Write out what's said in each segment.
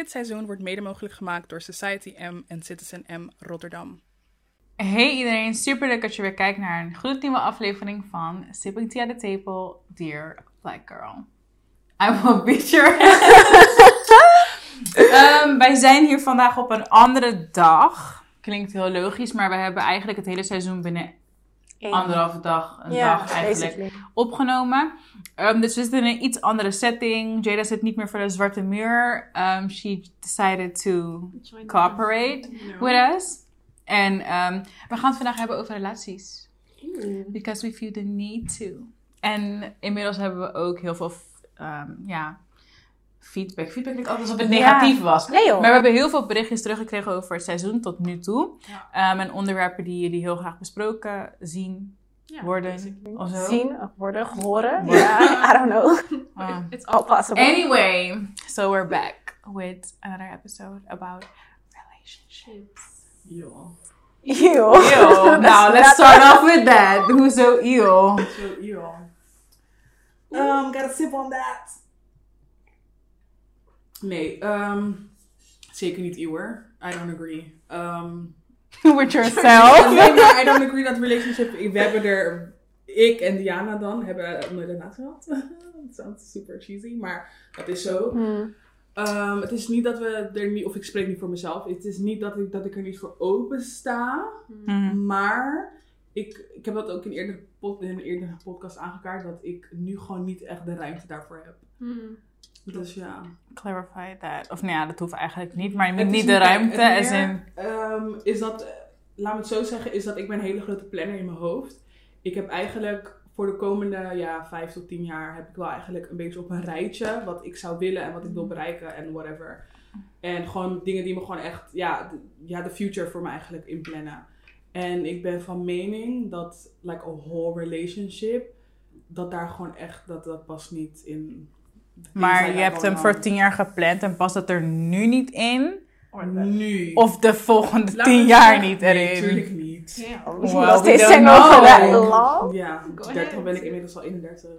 Dit seizoen wordt mede mogelijk gemaakt door Society M en Citizen M Rotterdam. Hey iedereen, super leuk dat je weer kijkt naar een gloednieuwe aflevering van Sipping Tea at the Table, Dear Black Girl. I will beat your um, Wij zijn hier vandaag op een andere dag. Klinkt heel logisch, maar we hebben eigenlijk het hele seizoen binnen anderhalve dag, een Ja, dag eigenlijk, basically. opgenomen. Um, dus we zitten in een iets andere setting. Jada zit niet meer voor de zwarte muur. Um, she decided to cooperate with us. En um, we gaan het vandaag hebben over relaties. Because we feel the need to. En inmiddels hebben we ook heel veel um, ja, feedback. Feedback klinkt altijd alsof het Ja. negatief was. Nee joh. Maar we hebben heel veel berichtjes teruggekregen over het seizoen tot nu toe. Um, en onderwerpen die jullie heel graag besproken zien, worden. Of zo. Zien, worden, horen. Ja, I don't know. Ah. It's All possible. Anyway, so we're back with another episode about relationships. Yo. Ew. Ew. Now let's start off with that. Who's so ew? So, yo. Um, gotta sip on that. Nee, um, zeker niet eeuwer. I don't agree. Um, with yourself. nee, maar I don't agree dat relationship. We hebben er. Ik en Diana dan hebben nooit een relatie gehad. Dat sounds super cheesy, maar dat is zo. Hmm. Um, het is niet dat we er niet, of ik spreek niet voor mezelf. Het is niet dat ik, dat ik er niet voor open sta. Mhm. Maar ik, ik heb dat ook in, eerder pod, in een eerdere podcast aangekaart. Dat ik nu gewoon niet echt de ruimte daarvoor heb. Dus ja. Clarify that. Of nou ja, dat hoeft eigenlijk niet. Maar je moet niet de ruimte. meer, in, ehm, is dat, laat me het zo zeggen, is dat ik ben een hele grote planner in mijn hoofd. Ik heb eigenlijk voor de komende ja, vijf tot tien jaar heb ik wel eigenlijk een beetje op een rijtje wat ik zou willen en wat ik wil bereiken en whatever. En gewoon dingen die me gewoon echt, ja, de, ja, de future voor me eigenlijk inplannen. En ik ben van mening dat, like a whole relationship, dat daar gewoon echt, dat dat past niet in. Maar je hebt hem voor tien jaar gepland en past het er nu niet in? Nu. Of de volgende Laat tien jaar niet Nee, erin? natuurlijk niet. Well, was we single know. long. Ja, Go 30 ahead. ben ik inmiddels al 31.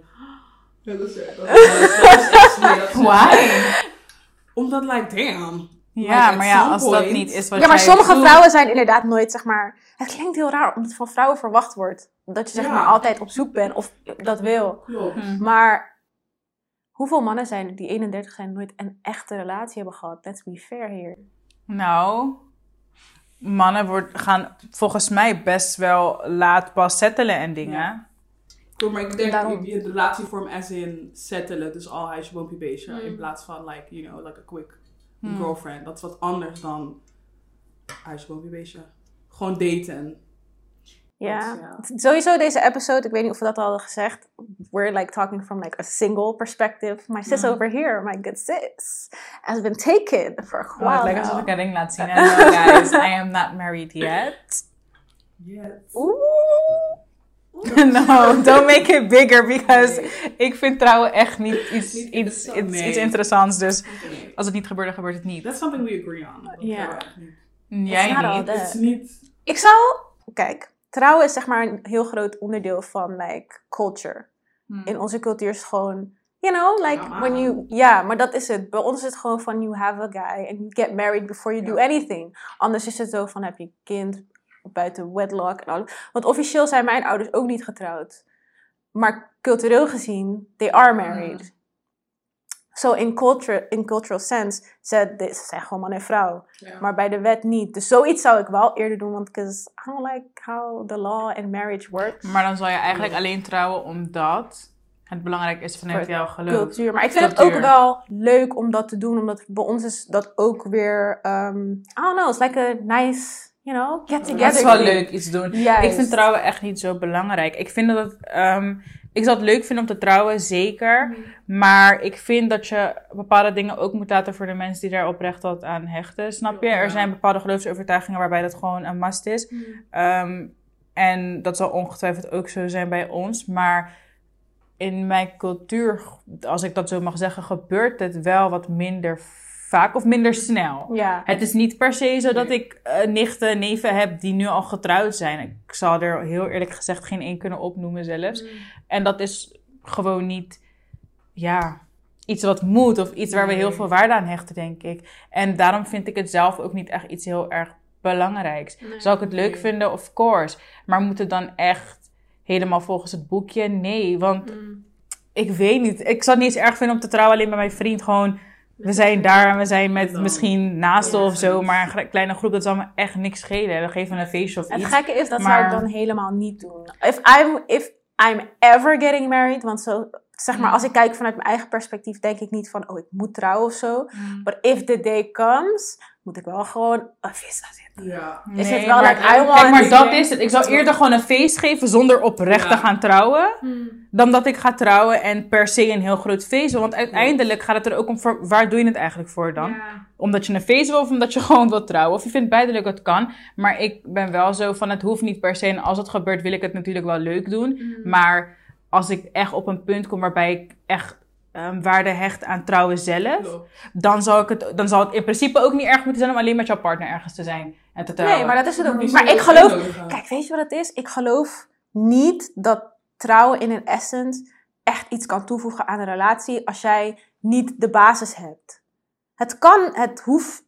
Ja, dat is echt- Why? Omdat, like, damn. Ja, Like, maar ja, als dat niet is wat Ja, maar sommige doet- vrouwen zijn inderdaad nooit, zeg maar... Het klinkt heel raar, omdat het van vrouwen verwacht wordt. Dat je zeg Ja. maar altijd op zoek bent of dat wil. Klopt. Hm. Maar hoeveel mannen zijn er die 31 zijn en nooit een echte relatie hebben gehad? Let's be fair hier. Nou, mannen wordt, gaan volgens mij best wel laat pas settelen en dingen. Ja. Maar ik denk Daarom. je relatievorm as in settelen, dus al huisje, boompje, beestje. Mm. In plaats van, like, you know, like a quick Hmm. girlfriend. Dat is wat anders dan huisje, boompje, beestje. Gewoon daten. Ja. Sowieso deze episode, ik weet niet of we dat al hadden gezegd. We're like talking from like a single perspective. My sis over here, my good sis, has been taken for a Oh, while het lijkt alsof ik een ring laat zien. En no, guys, I am not married yet. Yes. Oeh. no, don't make it bigger, because ik vind trouwen echt niet iets, Niet iets, interessant. iets, Nee. iets interessants. Dus Nee. als het niet gebeurt, dan gebeurt het niet. That's something we agree on. Ja. Jij niet. that. Het is niet... Ik zou, kijk, trouwen is zeg maar een heel groot onderdeel van like culture. Hm. In onze cultuur is het gewoon, you know, like Ja, when you, ja, maar dat is het. Bij ons is het gewoon van you have a guy and you get married before you do anything. Anders is het zo van heb je kind buiten wedlock en alles. Want officieel zijn mijn ouders ook niet getrouwd. Maar cultureel gezien, they are married. So in, culture, in cultural sense, ze, ze zijn gewoon man en vrouw. Ja. Maar bij de wet niet. Dus zoiets zou ik wel eerder doen, want I don't like how the law and marriage works. Maar dan zal je eigenlijk alleen trouwen omdat het belangrijk is vanuit jouw geloof. cultuur. Maar ik vind het ook wel leuk om dat te doen, omdat bij ons is dat ook weer, um, I don't know, it's like a nice, you know, get together. Het is wel leuk iets doen. Juist. Ik vind trouwen echt niet zo belangrijk. Ik vind dat het, ehm, ik zou het leuk vinden om te trouwen, zeker. Mhm. Maar ik vind dat je bepaalde dingen ook moet laten voor de mensen die daar oprecht wat aan hechten. Snap je? Er zijn bepaalde geloofsovertuigingen waarbij dat gewoon een must is. Mhm. Ehm, en dat zal ongetwijfeld ook zo zijn bij ons. Maar in mijn cultuur, als ik dat zo mag zeggen, gebeurt het wel wat minder vaak of minder snel. Ja. Het is niet per se zo dat Nee. ik eh, nichten en neven heb die nu al getrouwd zijn. Ik zal er heel eerlijk gezegd geen één kunnen opnoemen zelfs. En dat is gewoon niet, ja, iets wat moet of iets waar we heel veel waarde aan hechten, denk ik. En daarom vind ik het zelf ook niet echt iets heel erg belangrijks. Nee. Zou ik het leuk Nee. vinden? Of course. Maar moet het dan echt helemaal volgens het boekje? Nee, want Mm. ik weet niet. Ik zou het niet eens erg vinden om te trouwen alleen met mijn vriend. Gewoon, we zijn daar en we zijn met Dan. misschien naasten Ja, of zo. Maar een kleine groep, dat zal me echt niks schelen. Dan geven we een feestje of Het iets. gekke is, dat maar- zou ik dan helemaal niet doen. If I'm, if I'm ever getting married, want zo, zeg maar, Mm. als ik kijk vanuit mijn eigen perspectief, denk ik niet van, oh, ik moet trouwen of zo. Mm. But if the day comes, moet ik wel gewoon een visa zetten. Ja. Is Nee, het wel maar- like, I want... Kijk, maar dat is het. Ik zou eerder gewoon een feest geven zonder oprecht te gaan trouwen. Hmm. Dan dat ik ga trouwen en per se een heel groot feest wil. Want uiteindelijk gaat het er ook om, voor, waar doe je het eigenlijk voor dan? Ja. Omdat je een feest wil of omdat je gewoon wilt trouwen. Of je vindt beide leuk, het kan. Maar ik ben wel zo van, het hoeft niet per se. En als het gebeurt, wil ik het natuurlijk wel leuk doen. Hmm. Maar als ik echt op een punt kom waarbij ik echt ehm, waarde hecht aan trouwen zelf. Klopt. Dan zal, ik het, dan zal het in principe ook niet erg moeten zijn om alleen met jouw partner ergens te zijn. En te trouwen. Nee, maar dat is het ook niet. Maar ik geloof... Kijk, weet je wat het is? Ik geloof niet dat trouwen in een essence echt iets kan toevoegen aan een relatie als jij niet de basis hebt. Het kan, het hoeft.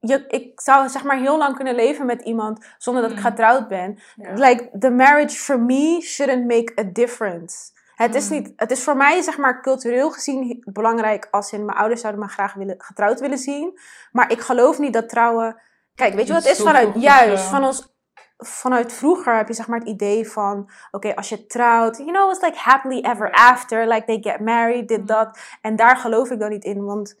Je, ik zou zeg maar heel lang kunnen leven met iemand zonder dat ik Mm. getrouwd ben. Ja. Like, the marriage for me shouldn't make a difference. Het is, Mm. niet, het is voor mij, zeg maar, cultureel gezien belangrijk als in mijn ouders zouden me graag willen, getrouwd willen zien. Maar ik geloof niet dat trouwen. Kijk, weet je wat het is? Vanuit, juist, van ons, vanuit vroeger heb je zeg maar het idee van: oké, als je trouwt, you know, it's like happily ever after. Like they get married, dit, dat. En daar geloof ik dan niet in, want,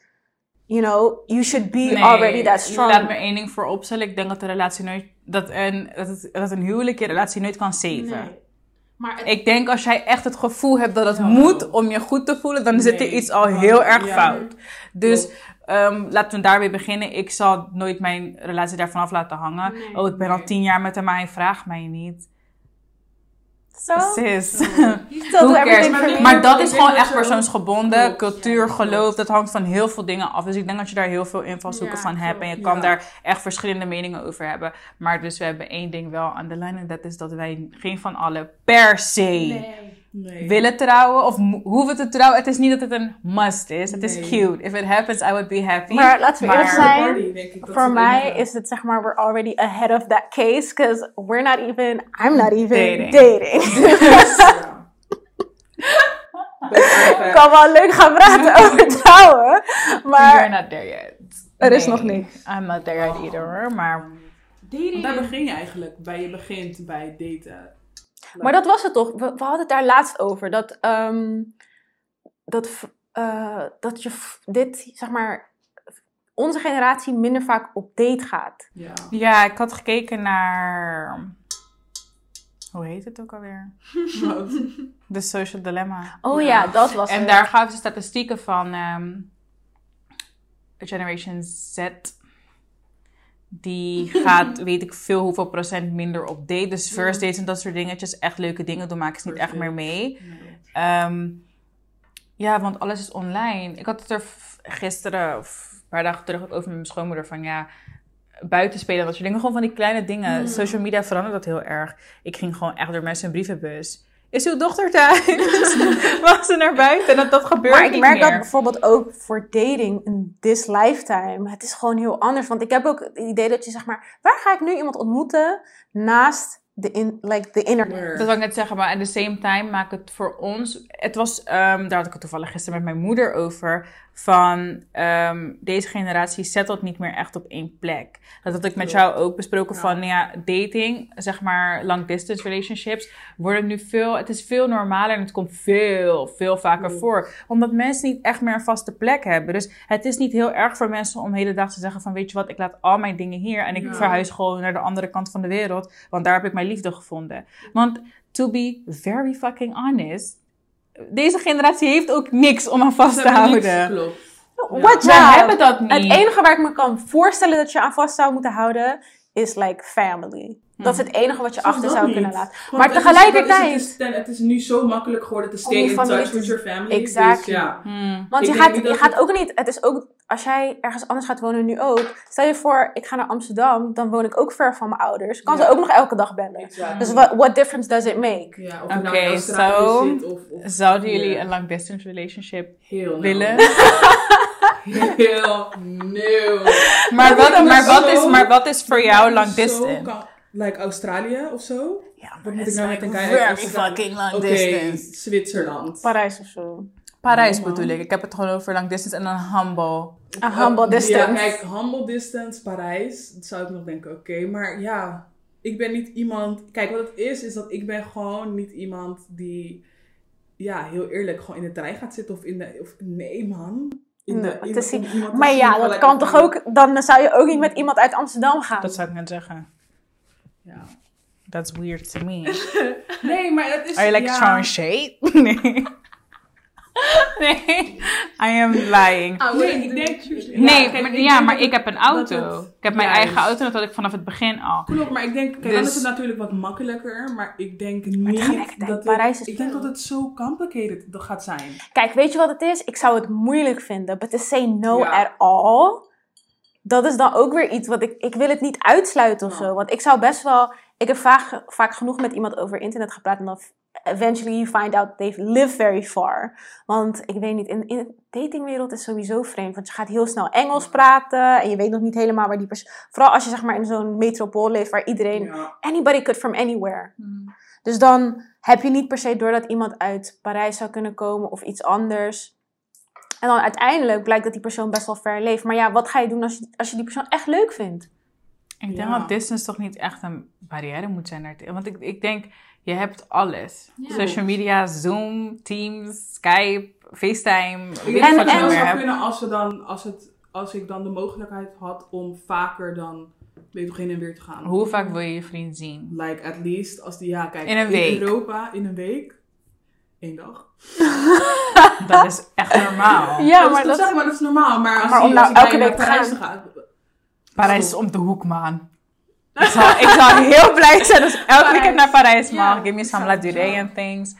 you know, you should be Nee, already that strong. Laat me één ding voor opstellen. Ik denk dat de relatie nooit. Dat een, dat het, dat een huwelijk je relatie nooit kan. Nee. Maar het- Ik denk als jij echt het gevoel hebt dat het Ja. moet om je goed te voelen, dan zit er iets al heel erg ja. fout. Dus ehm, laten we daarbij beginnen. Ik zal nooit mijn relatie daarvan af laten hangen. Nee. oh, ik ben al tien jaar met hem, maar hij vraagt mij niet. Sis. me. Maar dat is gewoon echt persoonsgebonden. Cultuur, geloof, dat hangt van heel veel dingen af. Dus ik denk dat je daar heel veel invalshoeken Ja, van hebt. En je kan Ja. daar echt verschillende meningen over hebben. Maar dus we hebben één ding wel aan de lijn. En dat is dat wij geen van allen per se Nee. Willen trouwen. Of hoeven te trouwen. Het is niet dat het een must is. Het is cute. If it happens, I would be happy. Maar laten we eerlijk zijn. Voor mij is het zeg maar, we're already ahead of that case. Because we're not even, I'm not even Dating. dating. Ik kan wel leuk gaan praten over trouwen. You're Maar not there yet. Er is Nee, nog niks. I'm not there yet either. Maar Want daar begin je eigenlijk bij. Je begint bij daten. Maar dat was het toch? We, we hadden het daar laatst over. Dat, ehm, dat, eh, dat je dit, zeg maar, onze generatie minder vaak op date gaat. Ja. ja, ik had gekeken naar... Hoe heet het ook alweer? The Social Dilemma. Oh ja, Ja. dat was En het. daar gaven ze statistieken van ehm, Generation Z. Die gaat, weet ik veel hoeveel procent minder op date. Dus first dates en dat soort dingetjes. Echt leuke dingen doen, maken ze niet echt meer mee. Ehm, ja, want alles is online. Ik had het er gisteren of een paar dagen terug ook over met mijn schoonmoeder. Van ja, buiten spelen en dat soort dingen. Gewoon van die kleine dingen. Mm. Social media verandert dat heel erg. Ik ging gewoon echt door mensen een brievenbus. Is uw dochter thuis? Mag ze naar buiten? En dat, dat gebeurt Maar ik niet merk meer. dat bijvoorbeeld ook voor dating in this lifetime. Het is gewoon heel anders. Want ik heb ook het idee dat je zeg maar... Waar ga ik nu iemand ontmoeten naast de, in, like, the internet? Dat wil ik net zeggen, maar at the same time maakt het voor ons. Het was, ehm, daar had ik het toevallig gisteren met mijn moeder over. Van ehm, deze generatie settelt niet meer echt op één plek. Dat had ik met jou ook besproken. Ja. Van nou ja, dating, zeg maar long distance relationships, worden nu veel. Het is veel normaler en het komt veel, veel vaker Klopt. voor. Omdat mensen niet echt meer een vaste plek hebben. Dus het is niet heel erg voor mensen om de hele dag te zeggen: van weet je wat, ik laat al mijn dingen hier en ik Ja. verhuis gewoon naar de andere kant van de wereld. Want daar heb ik mijn liefde gevonden. Want to be very fucking honest, deze generatie heeft ook niks om aan vast te houden. Klopt. What We hebben dat niet. Het enige waar ik me kan voorstellen dat je aan vast zou moeten houden is like family. Dat is het enige wat je achter zou niet. kunnen laten. Want Maar tegelijkertijd- Het is, het, is, het is nu zo makkelijk geworden te stay in touch te- with your family. Exactly. Dus ja. Hmm. Want Ik je gaat, je gaat ook niet, het is ook, als jij ergens anders gaat wonen nu ook. Stel je voor, ik ga naar Amsterdam, dan woon ik ook ver van mijn ouders. Kan Ja. ze ook nog elke dag bellen. Exactly. Dus what, what difference does it make? Ja, nou Oké, zit of, of Zouden jullie een long distance relationship Heel willen? Heel nieuw. maar, wat, maar, is, maar wat is voor jou long Zo distance? Like Australië of zo? Ja, Wat moet ik nou met een guy uit Amsterdam? long Oké, Zwitserland. Parijs of zo. Parijs Oh, bedoel ik. Ik heb het gewoon over long distance en dan humble. A humble Ja, distance. kijk, humble distance, Parijs. Dat zou ik nog denken, oké. Maar ja, ik ben niet iemand... Kijk, wat het is, is dat ik ben gewoon niet iemand die... Ja, heel eerlijk, gewoon in de trein gaat zitten of in de... Of, nee, man. In de, in Maar ja, dat kan toch ook, dan zou je ook niet met iemand uit Amsterdam gaan. Dat zou ik net zeggen. Ja. That's weird to me. Nee, maar het is... Are you like ja, throwing shade? nee. nee. I am lying. Nee, ik denk... Ja, nee, kijk, maar, ik ja, maar dat ik heb een auto. dat het- ik heb mijn Juist. eigen auto, dat had ik vanaf het begin al. Klopt, maar ik denk, kijk, dan Dus- is het natuurlijk wat makkelijker, maar ik denk niet dat het, Parijs is ik denk dat het zo complicated gaat zijn. Kijk, weet je wat het is? Ik zou het moeilijk vinden, but to say no Ja. at all, dat is dan ook weer iets wat ik, ik wil het niet uitsluiten of zo. Want ik zou best wel, ik heb vaak, vaak genoeg met iemand over internet gepraat en dan eventually you find out they live very far. Want ik weet niet, in, in de datingwereld is sowieso vreemd, want je gaat heel snel Engels praten en je weet nog niet helemaal waar die persoon, vooral als je zeg maar in zo'n metropool leeft waar iedereen, Ja. anybody could from anywhere. Dus dan heb je niet per se door dat iemand uit Parijs zou kunnen komen of iets anders. En dan uiteindelijk blijkt dat die persoon best wel ver leeft. Maar ja, wat ga je doen als je, als je die persoon echt leuk vindt? Ik denk Ja. dat distance toch niet echt een barrière moet zijn. daar- Want ik, ik denk, je hebt alles. Ja. Social media, Zoom, Teams, Skype, FaceTime. Weet Ik denk wat dat je het meer zou hebt. kunnen als, we dan, als, het, als ik dan de mogelijkheid had om vaker dan, weet heen en weer te gaan. Hoe vaak wil je je vriend zien? Like, at least, als die, ja, kijk. In een week. Europa, in een week. Eén dag. Dat is echt normaal. Ja, dat maar is, dat, zeg maar, dat is normaal. Maar als, Maar om nou als ik elke naar week te Parijs gaan. ga, Parijs is om de hoek, man. Ik zou, ik zou heel blij zijn als ik elk weekend naar Parijs mag. Give me some La Durée and things.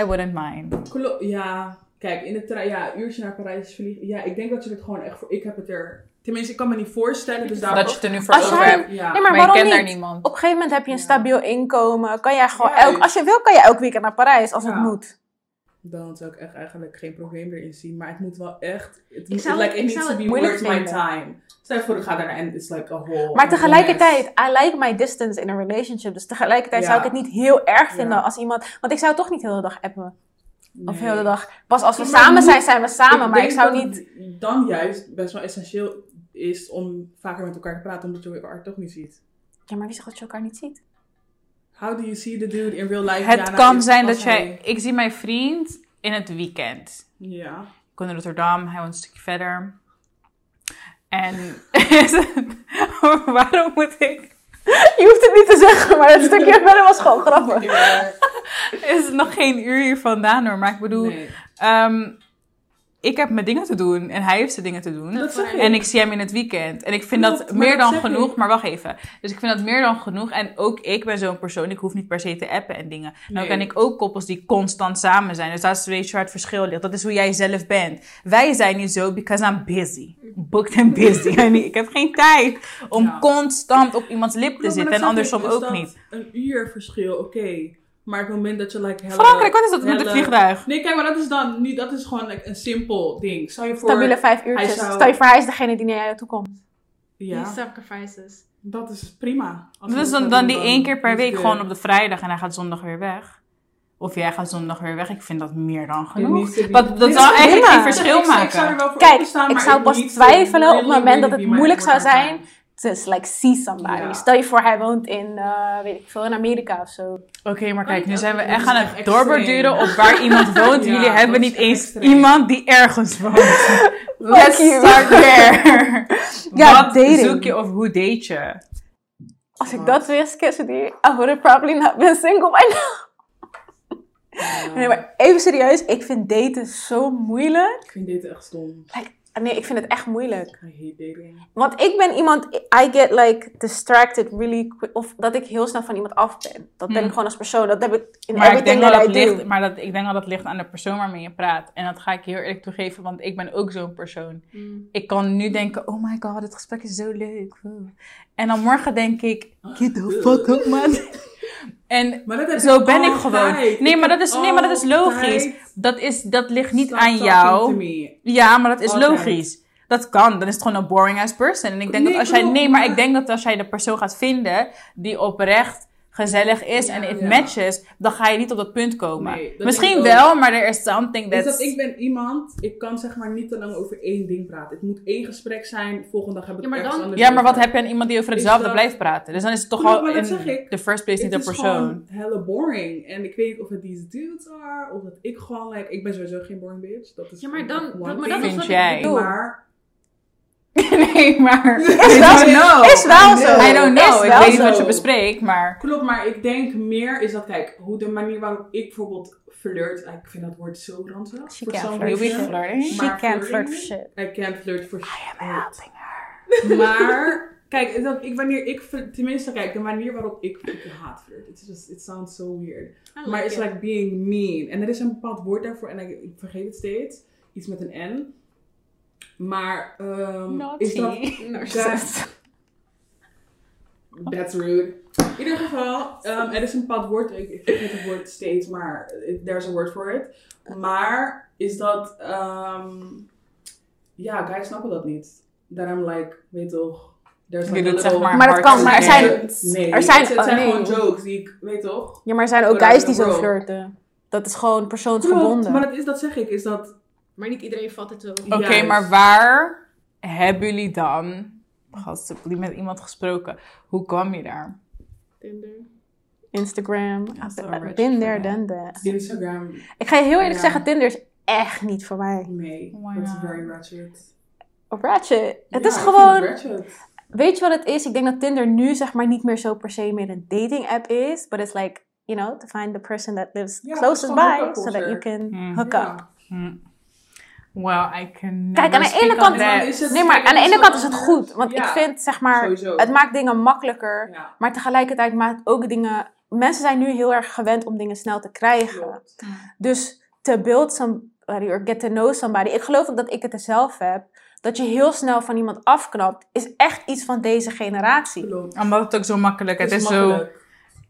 I wouldn't mind. Klo- ja, kijk, in de trein, ja, uurtje naar Parijs vliegen. Ja, ik denk dat je het gewoon echt voor. Ik heb het er. Tenminste, ik kan me niet voorstellen. Dus daar Dat je het er nu voor Als over hebt. Ja. Nee, maar Maar je waarom kent daar niet? niemand. op een gegeven moment heb je een stabiel inkomen. Kan jij gewoon elk, als je wil, kan je elk weekend naar Parijs als het moet. Dan zou ik echt eigenlijk geen probleem erin zien. Maar het moet wel echt. Het Ik moet, zou like, it needs to be moeilijk worth my vinden. time. Stel voor, ik ga daar en it's like a whole. Maar tegelijkertijd, I like my distance in a relationship. Dus tegelijkertijd Ja. zou ik het niet heel erg vinden Ja. als iemand... Want ik zou toch niet de hele dag appen. mess. Of de Nee. hele dag... Pas als we samen moet- zijn, zijn we samen. maar ik zou niet... Dan juist best wel essentieel is om vaker met elkaar te praten, omdat je elkaar toch niet ziet. Ja, maar wie zegt dat je elkaar niet ziet? How do you see the dude in real life? Het kan zijn dat jij... hij- Ik zie mijn vriend in het weekend. Ja. Ik woon in Rotterdam, hij woont een stukje verder. En waarom moet ik... Je hoeft het niet te zeggen, maar dat stukje verder was gewoon grappig. is nog geen uur hier vandaan hoor, maar ik bedoel... Nee. ehm, ik heb mijn dingen te doen en hij heeft zijn dingen te doen. Dat zeg ik. En ik zie hem in het weekend. En ik vind Klopt, dat meer dan genoeg. ik. Maar wacht even. Dus ik vind dat meer dan genoeg. En ook ik ben zo'n persoon. Ik hoef niet per se te appen en dingen. Nou ken ik ook koppels die constant samen zijn. Dus dat is weet je waar het verschil ligt. Dat is hoe jij zelf bent. Wij zijn niet zo because I'm busy. Booked and busy. Ik heb geen tijd om Ja. constant op iemands lip te zitten. En andersom dus ook dat niet. Een uur verschil, oké. Maar op het moment dat je like hella, Frankrijk, wat is dat met het vliegtuig? Nee, kijk, maar dat is dan niet, dat is gewoon like, een simpel ding. Stel je voor, Stabiele vijf uurtjes. zou- Stel je voor, hij is degene die naar jou toe komt. ja, Die sacrifices. dat is prima. Als Dus dan, dan die één keer per week gewoon op de vrijdag. En hij gaat zondag weer weg. Of jij gaat zondag weer weg. Ik vind dat meer dan genoeg. Dat, zou eigenlijk prima. geen verschil zou er maken. wel voor Kijk, ik zou pas twijfelen op het moment dat het moeilijk zou zijn. Dus like see somebody. Ja. Stel je voor, hij woont in, eh, weet ik veel, in Amerika of zo. Oké, maar kijk, nu dat- zijn we echt aan echt het doorborduren op waar iemand woont. Ja, Jullie hebben niet eens iemand die ergens woont. Let's you. start there. Ja, Wat dating. zoek je of hoe date je? Als ik dat wist, Cassidy, I would have probably not been single by now. Nee, maar even serieus, ik vind daten zo moeilijk. Ik vind dit echt stom. Nee, ik vind het echt moeilijk. Want ik ben iemand, I get like distracted really quick. Of dat ik heel snel van iemand af ben. Dat ben Hmm. ik gewoon als persoon. Dat heb ik in Maar ik everything denk, dat ligt, maar dat, ik denk dat dat ligt aan de persoon waarmee je praat. En dat ga ik heel eerlijk toegeven, want ik ben ook zo'n persoon. Mm. Ik kan nu denken, oh my god, het gesprek is zo leuk. En dan morgen denk ik, get the fuck up man. En Maar dat heb zo ben ik gewoon. Nee, Ik maar dat is, nee, maar dat is logisch. Dat, is, dat ligt niet aan jou. Ja, maar dat is Altijd. logisch. Dat kan. Dan is het gewoon een boring ass person. En ik denk Nee, dat als jij. Nee, maar- ik denk dat als jij de persoon gaat vinden die oprecht gezellig is en it Ja. matches, dan ga je niet op dat punt komen. Nee, dat Misschien wel, maar er is something that's. dat ik ben iemand, ik kan zeg maar niet te lang over één ding praten. Het moet één gesprek zijn, volgende dag heb ik Ja, maar ergens dan- anders Ja, maar wat heb je aan iemand die over Is hetzelfde dat- blijft praten? Dus dan is het toch al in dat zeg ik. the first place niet de Het is persoon. gewoon hella boring. En ik weet niet of het these dudes are, of dat ik gewoon, like, ik ben sowieso geen boring bitch. Dat is Ja, maar dan- dat- maar dat is Vind wat jij? ik bedoel. Maar, nee, maar. Is wel, I know. is wel zo. I don't know. Is Ik weet niet zo. wat je bespreekt, maar. klopt, maar ik denk meer is dat, kijk, hoe de manier waarop ik bijvoorbeeld flirt, ik vind dat woord zo ranzig. She can't flirt. Flirting. She can't flirting- flirt for shit. I can't flirt for shit. helping her. Maar, kijk, dat ik, wanneer ik, tenminste, kijk, de manier waarop ik, ik haat flirt. It's just, it sounds so weird. I Maar it's it. like being mean. En er is een bepaald woord daarvoor en ik, ik vergeet het steeds. Iets met een N. Maar, ehm is dat... Narcissist. That's rude. In ieder geval, ehm, er is een bepaald woord, ik, ik vergeet het woord steeds, maar there's a word for it. Maar is dat, ehm, ja, guys snappen dat niet. That I'm like, weet toch, there's like doet zeg little- maar Maar dat kan, maar er zijn, Nee, er zijn- het, het zijn oh, nee. gewoon jokes die ik, weet toch? ja, maar er zijn ook guys die zo flirten. Dat is gewoon Klopt, persoonsgebonden. maar dat, is, dat zeg ik, is dat... Maar niet iedereen vat het zo. Oké, maar waar hebben jullie dan, gasten, met iemand gesproken? Hoe kwam je daar? Tinder. Instagram. Done that. Instagram, Ik ga je heel eerlijk Ja. zeggen, Tinder is echt niet voor mij. nee, Why that's not? very ratchet. Ratchet. Het Ja, is gewoon... het ratchet. Weet je wat het is? Ik denk dat Tinder nu zeg maar niet meer zo per se meer een dating app is. But it's like, you know, to find the person that lives het is closest by. So that you can Hmm. hook Ja. up. Hm. Well, I can Kijk, never aan de ene kant- that. Nee, maar kijk, aan de ene kant is het goed. Want ik vind, zeg maar, Sowieso. het maakt dingen makkelijker. Ja, Maar tegelijkertijd maakt het ook dingen... Mensen zijn nu heel erg gewend om dingen snel te krijgen. klopt. Dus to build somebody or get to know somebody. Ik geloof ook dat ik het er zelf heb. Dat je heel snel van iemand afknapt. Is echt iets van deze generatie. Klopt. Omdat het ook zo makkelijk is. Het is zo...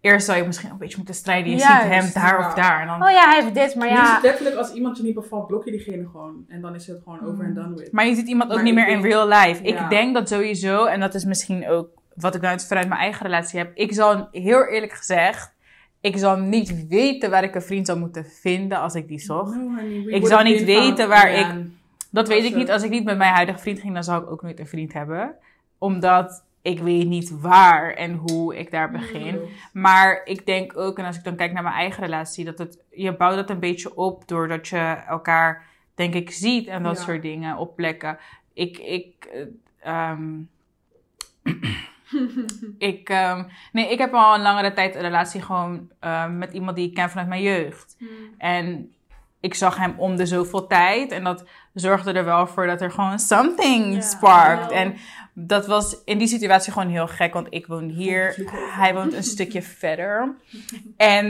Eerst zou je misschien een beetje moeten strijden. Je Juist, ziet hem daar ja. of daar. En dan... Oh ja, hij heeft dit, maar Ja. ja... letterlijk als iemand je niet bevalt, blok je diegene gewoon. En dan is het gewoon over en done with. Maar je ziet iemand ook Maar niet meer in real life. Ja. Ik denk dat sowieso, en dat is misschien ook wat ik nou vanuit mijn eigen relatie heb. Ik zal heel eerlijk gezegd, ik zal niet weten waar ik een vriend zou moeten vinden als ik die zocht. No, honey, we Ik zou niet weten waar ik-. Dat weet ik niet. Als ik niet met mijn huidige vriend ging, dan zou ik ook nooit een vriend hebben. Omdat ik weet niet waar en hoe ik daar begin. Klopt. Maar ik denk ook, en als ik dan kijk naar mijn eigen relatie, dat het, je bouwt dat een beetje op doordat je elkaar, denk ik, ziet en dat Ja. soort dingen op plekken. Ik, ik, eh, ehm, ik, ehm, nee, ik heb al een langere tijd een relatie gewoon ehm, met iemand die ik ken vanuit mijn jeugd. En ik zag hem om de zoveel tijd. En dat zorgde er wel voor dat er gewoon something sparked. wel. En dat was in die situatie gewoon heel gek. Want ik woon hier. Hij woont een stukje verder. En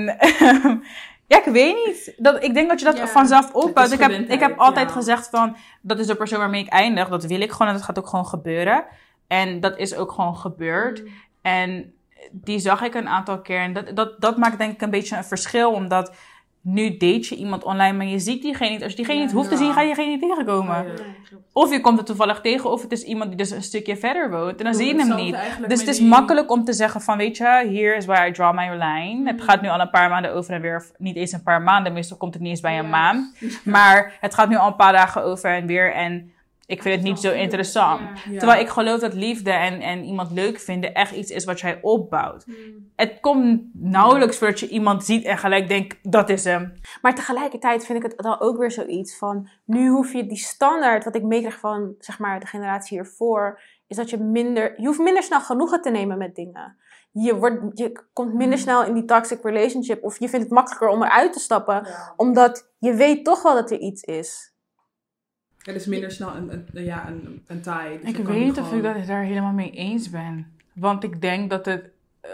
ja, ik weet niet. Dat, ik denk dat je dat vanzelf opbouwt. Ik heb, ik heb altijd gezegd van... Dat is de persoon waarmee ik eindig. Dat wil ik gewoon. En dat gaat ook gewoon gebeuren. En dat is ook gewoon gebeurd. En die zag ik een aantal keer. En dat, dat, dat maakt denk ik een beetje een verschil. Omdat nu date je iemand online, maar je ziet diegene niet. Als je diegene Ja, niet hoeft te zien, ga je diegene niet tegenkomen. Klopt. Of je komt er toevallig tegen, of het is iemand die dus een stukje verder woont. En dan zie je hem niet. Dus het is die- makkelijk om te zeggen van, weet je, hier is waar I draw my line. Het gaat nu al een paar maanden over en weer, of niet eens een paar maanden, meestal komt het niet eens bij een maand. Maar het gaat nu al een paar dagen over en weer en ik vind het niet zo interessant. Ja. Ja. Terwijl ik geloof dat liefde en, en iemand leuk vinden echt iets is wat jij opbouwt. Hmm. Het komt nauwelijks voordat je iemand ziet en gelijk denkt, dat is hem. Maar tegelijkertijd vind ik het dan ook weer zoiets van... Nu hoef je die standaard, wat ik meekrijg van zeg maar, de generatie hiervoor... is dat je minder... Je hoeft minder snel genoegen te nemen met dingen. Je, wordt, je komt minder snel in die toxic relationship... of je vindt het makkelijker om eruit te stappen... Ja. omdat je weet toch wel dat er iets is. Het is minder snel een, ja, een, een taai. Dus Ik weet niet of ik dat daar helemaal mee eens ben. Want ik denk dat het, eh,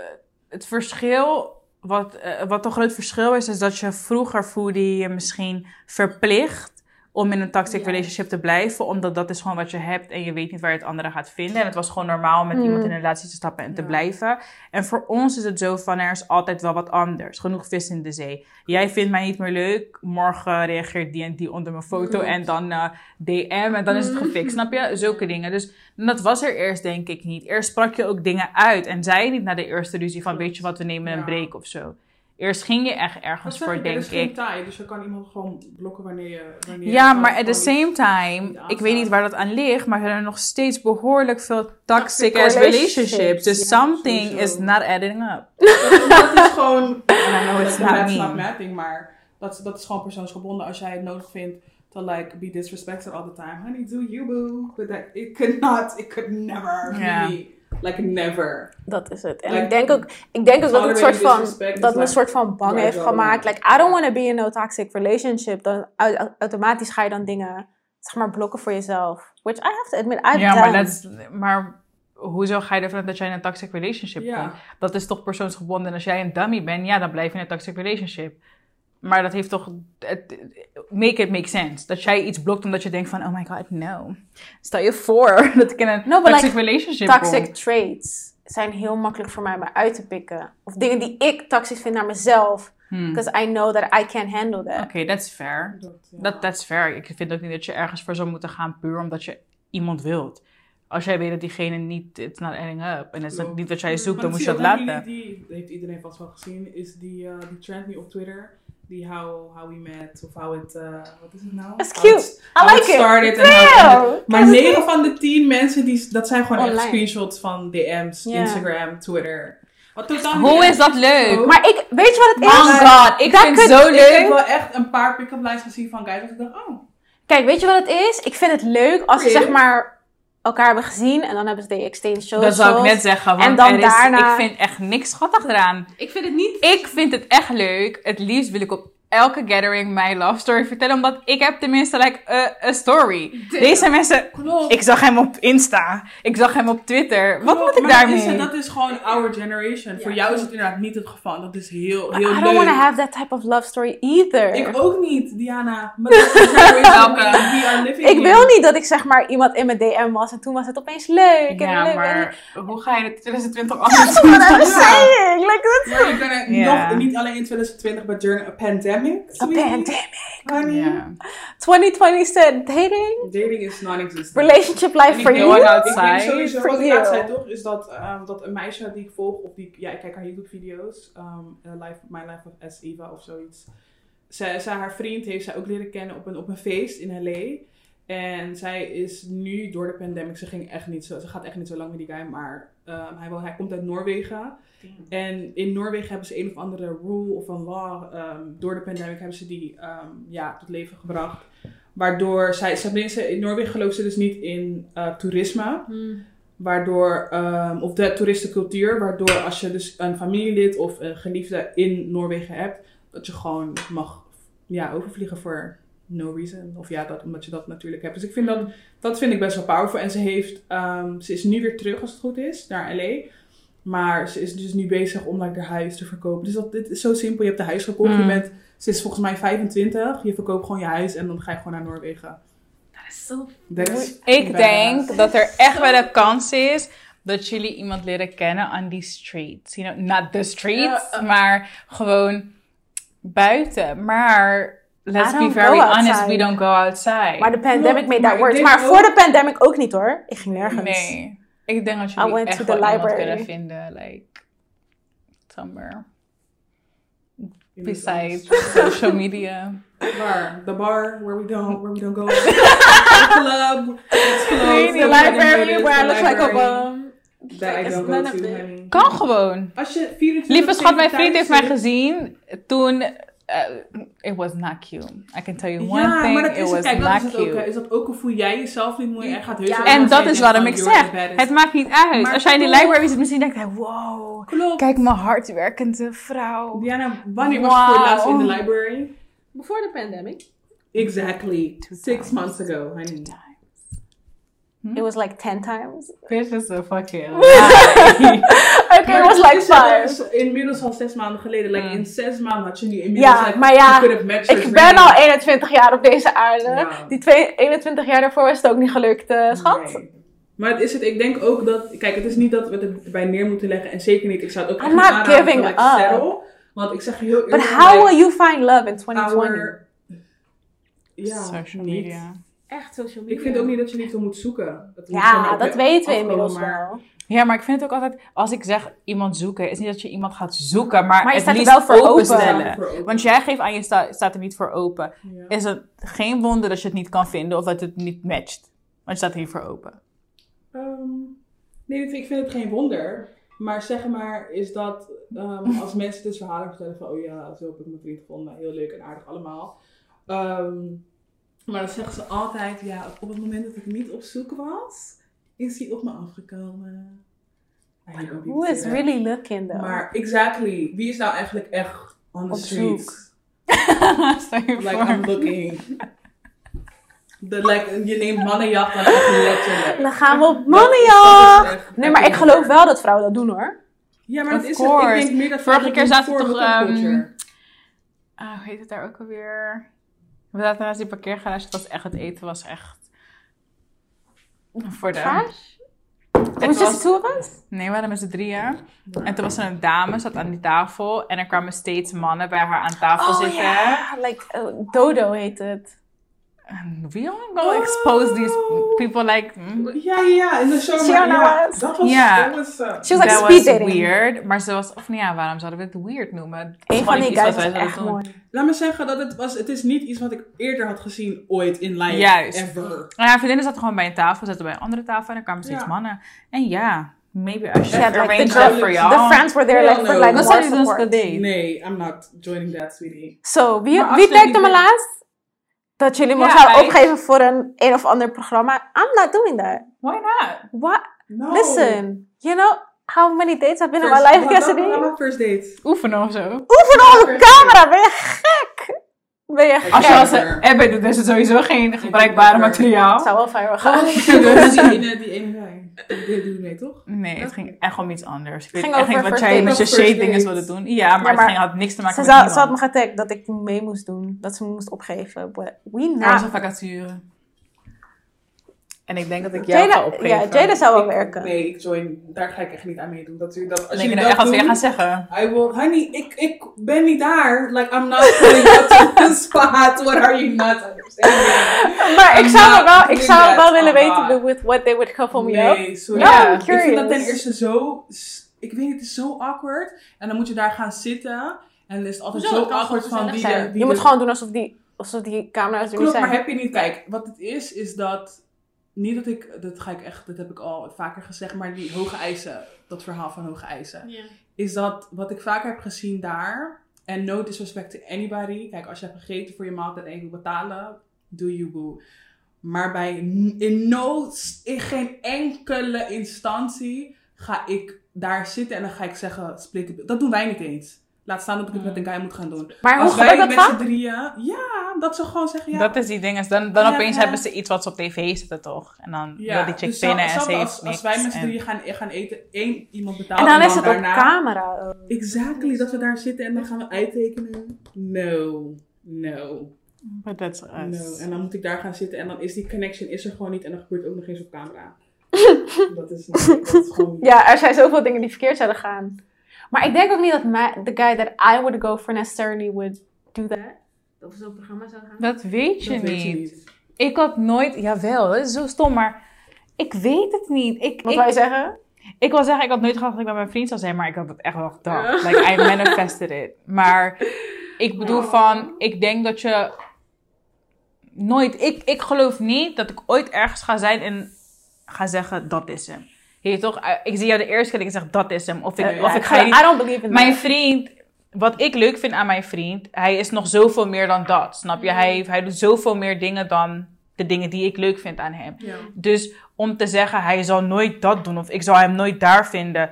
het verschil, wat, eh, wat een groot verschil is, is dat je vroeger je je misschien verplicht om in een toxic Ja. relationship te blijven. Omdat dat is gewoon wat je hebt en je weet niet waar je het andere gaat vinden. En het was gewoon normaal om met Mm. iemand in een relatie te stappen en te Ja. blijven. En voor ons is het zo van, er is altijd wel wat anders. Genoeg vis in de zee. Jij vindt mij niet meer leuk, morgen reageert die en die onder mijn foto Klopt. en dan eh, DM en dan is het gefixt. Snap je? Zulke dingen. Dus dat was er eerst denk ik niet. Eerst sprak je ook dingen uit en zei je niet na de eerste ruzie van, weet je wat, we nemen een break of zo. Eerst ging je echt ergens voor, ik, denk is geen ik. taai, dus je kan iemand gewoon blokken wanneer je... Wanneer Ja, maar at the same time, ik weet niet waar dat aan ligt, maar er zijn nog steeds behoorlijk veel toxic Toxic as relationships. Dus ja, something sowieso. is not adding up. Dat, dat is gewoon... I know it's not That's me. not nothing, maar dat, dat is gewoon persoonsgebonden. Als jij het nodig vindt to like be disrespected all the time. Honey, do you boo. But that, it could not, it could never Ja. be. Like never. Dat is het. En Like, ik denk ook, ik denk ook dat het soort van, dat me een soort van bang heeft gemaakt. Like, I don't want to be in no toxic relationship. Dan au- automatisch ga je dan dingen, zeg maar, blokken voor jezelf. Which I have to admit, I've Ja, done. maar, dat maar hoezo ga je ervan uit dat jij in een toxic relationship Ja. komt? Dat is toch persoonsgebonden. En als jij een dummy bent, ja, dan blijf je in een toxic relationship. Maar dat heeft toch... Het, make it make sense. Dat jij iets blokt omdat je denkt van... Oh my god, no. Stel je voor dat ik in een No, but toxic like, relationship toxic kom. traits zijn heel makkelijk voor mij om uit te pikken. Of dingen die ik toxisch vind naar mezelf. Hmm. Because I know that I can't handle that. Oké, that's fair. Dat. Dat that's fair. Ik vind ook niet dat je ergens voor zou moeten gaan puur omdat je iemand wilt. Als jij weet dat diegene niet, it's not adding up. En het is niet wat jij zoekt, dan moet je dat laten. jullie Die, heeft iedereen vast wel gezien. Is die, eh, die trend nu op Twitter. Die how, how we met. Of how it... eh, wat is het nou? That's How it- cute. I how like it it. started and how it. Maar 9 van de 10 mensen, die, dat zijn gewoon echt screenshots van DM's. Instagram, Twitter. Hoe is dat leuk? Oh. Maar ik, weet je wat het is? Oh god, ik Dat vind het could- zo Ik heb leuk. wel echt een paar pick-up lines gezien van guys. Dat ik dacht, oh. Kijk, weet je wat het is? Ik vind het leuk als Really? zeg maar elkaar hebben gezien en dan hebben ze de exchange shows. Dat zou ik net zeggen. Want En dan er is, daarna- ik vind echt niks schattig eraan. Ik vind het niet... Ik vind het echt leuk. Het liefst wil ik op elke gathering mijn love story vertellen. Omdat ik heb tenminste like a, a story. Deze mensen... Klopt. Ik zag hem op Insta. Ik zag hem op Twitter. Wat moet ik maar dat is, daarmee? dat is gewoon our generation. Voor jou is het inderdaad niet het geval. Dat is heel, heel I leuk. don't want to have that type of love story either. Ik ook niet, Diana. Maar dat is de generation Welke? we are living Ik wil niet dat ik zeg maar iemand in mijn DM was en toen was het opeens leuk. En Ja, leuk maar hoe ga je het 2020 That's anders Ja. saying. Like, that's Maar je kan er Ja. nog, niet alleen in 2020, but during a pandemic. A sweetie. pandemic. Honey. Ja. 2020 said dating, Dating is non-existent. relationship life for ik you. one Ik denk sowieso, For wat ik you. laatst zei toch, is dat, ehm, dat een meisje die ik volg, of die, ja, ik kijk haar YouTube-video's, ehm, eh, life, My Life of S. Eva of zoiets. Zij, zij, haar vriend heeft zij ook leren kennen op een, op een feest in L.A. En zij is nu door de pandemic, ze ging echt niet zo, ze gaat echt niet zo lang met die guy, maar ehm, hij, woont- hij komt uit Noorwegen. En in Noorwegen hebben ze een of andere rule of een law. ehm, door de pandemic hebben ze die ehm, ja, tot leven gebracht. Waardoor zij, ze, in Noorwegen geloven ze dus niet in eh, toerisme. Hmm. Waardoor, of de toeristencultuur. Waardoor als je dus een familielid of een geliefde in Noorwegen hebt. Dat je gewoon mag ja, overvliegen voor no reason. Of ja, dat, omdat je dat natuurlijk hebt. Dus ik vind dat, dat vind ik best wel powerful. En ze heeft, ehm, ze is nu weer terug als het goed is, naar L.A. Maar ze is dus nu bezig om like, haar huis te verkopen. Dus dat, dit is zo simpel. Je hebt een huis gekocht. Je Mm. bent, ze is volgens mij 25. Je verkoopt gewoon je huis en dan ga je gewoon naar Noorwegen. Dat is zo... Ik denk dat er echt wel een kans is dat jullie iemand leren kennen on die streets. You know, not the streets, uh. maar gewoon buiten. Maar let's be very honest, outside. we don't go outside. Maar de pandemic made that worse. Maar voor de pandemic ook niet hoor. Ik ging nergens. Nee. Ik denk dat jullie echt wel iemand library. kunnen vinden, like, somewhere. Besides social media. Waar? The bar where we don't where we don't go. the club. It's closed. The library where I look like a bum. That I don't go none of to, honey. Kan gewoon. Als je 24 Lieve schat, mijn vriend heeft mij gezien toen... eh, it was not cute. I can tell you one Ja, thing, maar dat it is het. was Kijk, dat not is het ook. cute. Is dat ook hoe voel jij jezelf niet mooi en gaat heus Ja. En dat is waarom ik zeg, het maakt niet uit. Maar Als jij in de library zit, misschien denkt hij, wow, Klopt. kijk mijn hardwerkende vrouw. Diana, wanneer was je voor het laatst in de library? Before the pandemic. Exactly. Six months ago, honey. It was like 10 times. Bitch is so fucking okay, it was like is het five. dus inmiddels al zes maanden geleden. Like, Mm. in zes maanden had je nu inmiddels... Ja, like, maar ja, Ik ben al 21 jaar op deze aarde. Ja. Die twee, 21 jaar daarvoor was het ook niet gelukt, eh, schat. Nee. Maar het is het, ik denk ook dat, kijk, het is niet dat we het erbij neer moeten leggen. En zeker niet, ik zou het ook I'm echt niet not aanraden giving like, up. settle. Want ik zeg je heel But eerlijk, how like, will you find love in 2020? our- Ja, Social niet. Echt social media. Ik vind ook niet dat je liefde moet zoeken. Moet Ja, dat weten we inmiddels maar- wel. Ja, maar ik vind het ook altijd, als ik zeg iemand zoeken, is niet dat je iemand gaat zoeken, maar, Maar je het staat er wel voor open. openstellen. Voor open. Want jij geeft aan, je sta- staat er niet voor open. Ja. Is het geen wonder dat je het niet kan vinden of dat het niet matcht. Want je staat er niet voor open. Ehm, nee, ik vind het geen wonder. Maar zeg maar, is dat ehm, als mensen dus verhalen vertellen van, oh ja, zo heb ik mijn vriend gevonden, heel leuk en aardig allemaal. Ehm, maar dan zeggen ze altijd, ja, op het moment dat ik niet op zoek was, is hij op me afgekomen. People Who is really looking though? Maar exactly, wie is nou eigenlijk echt on the Op je Like. I'm looking. De, like, je neemt mannenjacht dan echt letterlijk. Dan gaan we op Dat mannenjacht! Nee, maar ik geloof wel dat vrouwen dat doen hoor. Ja, maar Of dat is het. Ik denk meer dat Vorige keer zaten we toch. Ah, hoe heet het daar ook alweer? We zaten naast die parkeergarage. Het was echt, het eten was echt... Voor de... Trash? Het Was us? Nee, we waren met z'n drieën. En toen was er een dame, zat aan die tafel. En er kwamen steeds mannen bij haar aan tafel Oh zitten. ja, like uh, Dodo heet het. We don't go expose these people like... mm, Ja, ja, ja, in de zomer. Shiona Ja, was- dat was... Ja. Dat was uh, She was like that speed was dating. weird. Maar ze was... Of nee, ja, waarom zouden we het weird noemen? Een van die guys was echt doen. mooi. Laat me zeggen dat het was... Het is niet iets wat ik eerder had gezien ooit in life. Juist. Ever. Nou ja, vriendinnen zaten gewoon bij een tafel, zaten bij een andere tafel en er kwamen steeds Ja. mannen. En ja, maybe I should like arrange the, that for y'all. the friends were there like, Hell for no. like more support. Nee, I'm not joining that, sweetie. Zo, wie, Maar wie me wil- laatst? Dat jullie me Ja, zouden opgeven voor een een of ander programma. I'm not doing that. Why not? What? No. Listen, you know how many dates I've been in First- my life, Cassidy? wat- First date. Oefenen of zo. Oefen op een camera, ben je gek? Ben je gek? Als je als een Ebbe doet, is het sowieso geen gebruikbare materiaal. Het zou wel viral gaan. Oh, die ene, die ene doe je mee, toch? Nee, het ging echt om iets anders. Ik weet Ging echt over niet wat jij met je First shade dingen date. wilde doen. Ja, maar, Ja, maar het ging, had niks te maken Ze, met zou, ze had me getagd dat ik mee moest doen. Dat ze me moest opgeven. But we Er was een vacature. En ik denk dat ik jou ga Jada, opgeven. ja, Jada zou wel Ik- werken. Nee, ik join. Daar ga ik echt niet aan meedoen. Dat, u- dat, als je jullie nou echt dat weer doen, gaan zeggen? I will, honey, ik, ik ben niet daar. Like, I'm not up to the spot. What are you not understanding? Maar ik zou, not wel, ik zou wel willen weten with what they would couple me up. Nee, sorry. Ja, I'm Ik vind dat ten curious. eerste zo... Ik weet niet, het is zo awkward. En dan moet je daar gaan zitten. En dan is het altijd zo Het awkward van. Zijn. die Je moet de- gewoon doen alsof die, alsof die camera's er niet Klopt, zijn. maar heb je niet... Kijk, wat het is, is dat... Niet dat ik... Dat ga ik echt... Dat heb ik al vaker gezegd. Maar die hoge eisen... Dat verhaal van hoge eisen. Is dat wat ik vaker heb gezien daar... En no disrespect to anybody. Kijk, als je hebt gegeten voor je maaltijd en je wil betalen... Do you boo. Maar bij... In no... In geen enkele instantie... Ga ik daar zitten en dan ga ik zeggen... Split the bill. Dat doen wij niet eens. Laat staan dat ik het met een guy moet gaan doen. Maar hoe gebeurt dat met z'n vaak? drieën... Ja, dat ze gewoon zeggen... Ja, Dat is die ding. Dan, dan Ja, opeens ja. hebben ze iets wat ze op tv zetten, toch? En dan wil die chick dus pinnen en ze heeft als, niks. als wij met z'n en- drieën gaan, gaan eten, één iemand betaalt En dan is het op camera. ook. Exactly, dat we daar zitten en dan gaan we uittekenen. No, no, But that's us. no. En dan moet ik daar gaan zitten en dan is die connection is er gewoon niet en dan gebeurt het ook nog eens op camera. dat, is, dat is gewoon niet. Ja, er zijn zoveel dingen die verkeerd zouden gaan. Maar ik denk ook niet dat the guy that I would go for necessarily would do that. Of zo'n programma zou gaan. Dat weet je Dat weet niet. je niet. Ik had nooit... Jawel, dat is zo stom, maar... Ik weet het niet. Ik, Wat ik, wil je zeggen? ik wil zeggen, ik had nooit gedacht dat ik bij mijn vriend zou zijn, maar ik had het echt wel gedacht. Like, I manifested it. Maar ik bedoel van, ik denk dat je nooit... Ik, ik geloof niet dat ik ooit ergens ga zijn en ga zeggen, dat is hem. Je toch? Eh, Ik zie jou de eerste keer dat ik zeg, dat is hem. Of ik, of ja, ik ga I don't believe in Mijn that. vriend, wat ik leuk vind aan mijn vriend, hij is nog zoveel meer dan dat. Snap je? Hij, hij doet zoveel meer dingen dan de dingen die ik leuk vind aan hem. Ja, Dus om te zeggen, hij zal nooit dat doen of ik zal hem nooit daar vinden.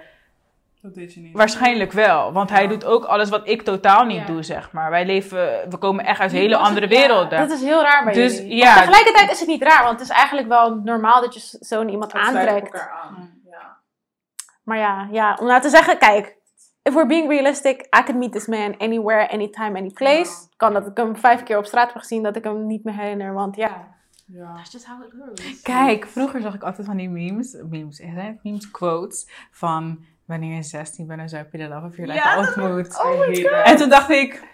Dat weet je niet. Waarschijnlijk wel, want hij doet ook alles wat ik totaal niet Ja. doe, zeg maar. Wij leven, we komen echt uit hele het? andere Ja, werelden. Dat is heel raar bij Dus, jullie. ja. Maar tegelijkertijd is het niet raar, want het is eigenlijk wel normaal dat je zo'n iemand aantrekt. elkaar aan. Maar ja, ja, om nou te zeggen, kijk, if we're being realistic, I could meet this man anywhere, anytime, any place. Ja. Kan dat ik hem vijf keer op straat heb gezien, dat ik hem niet meer herinner, want ja. Ja. That's just how it goes. Kijk, vroeger zag ik altijd van die memes, memes, memes, quotes, van wanneer je 16 bent en zo heb je de love of your life Ja, ontmoet. Oh my god. En toen dacht ik, Dus gewoon- dit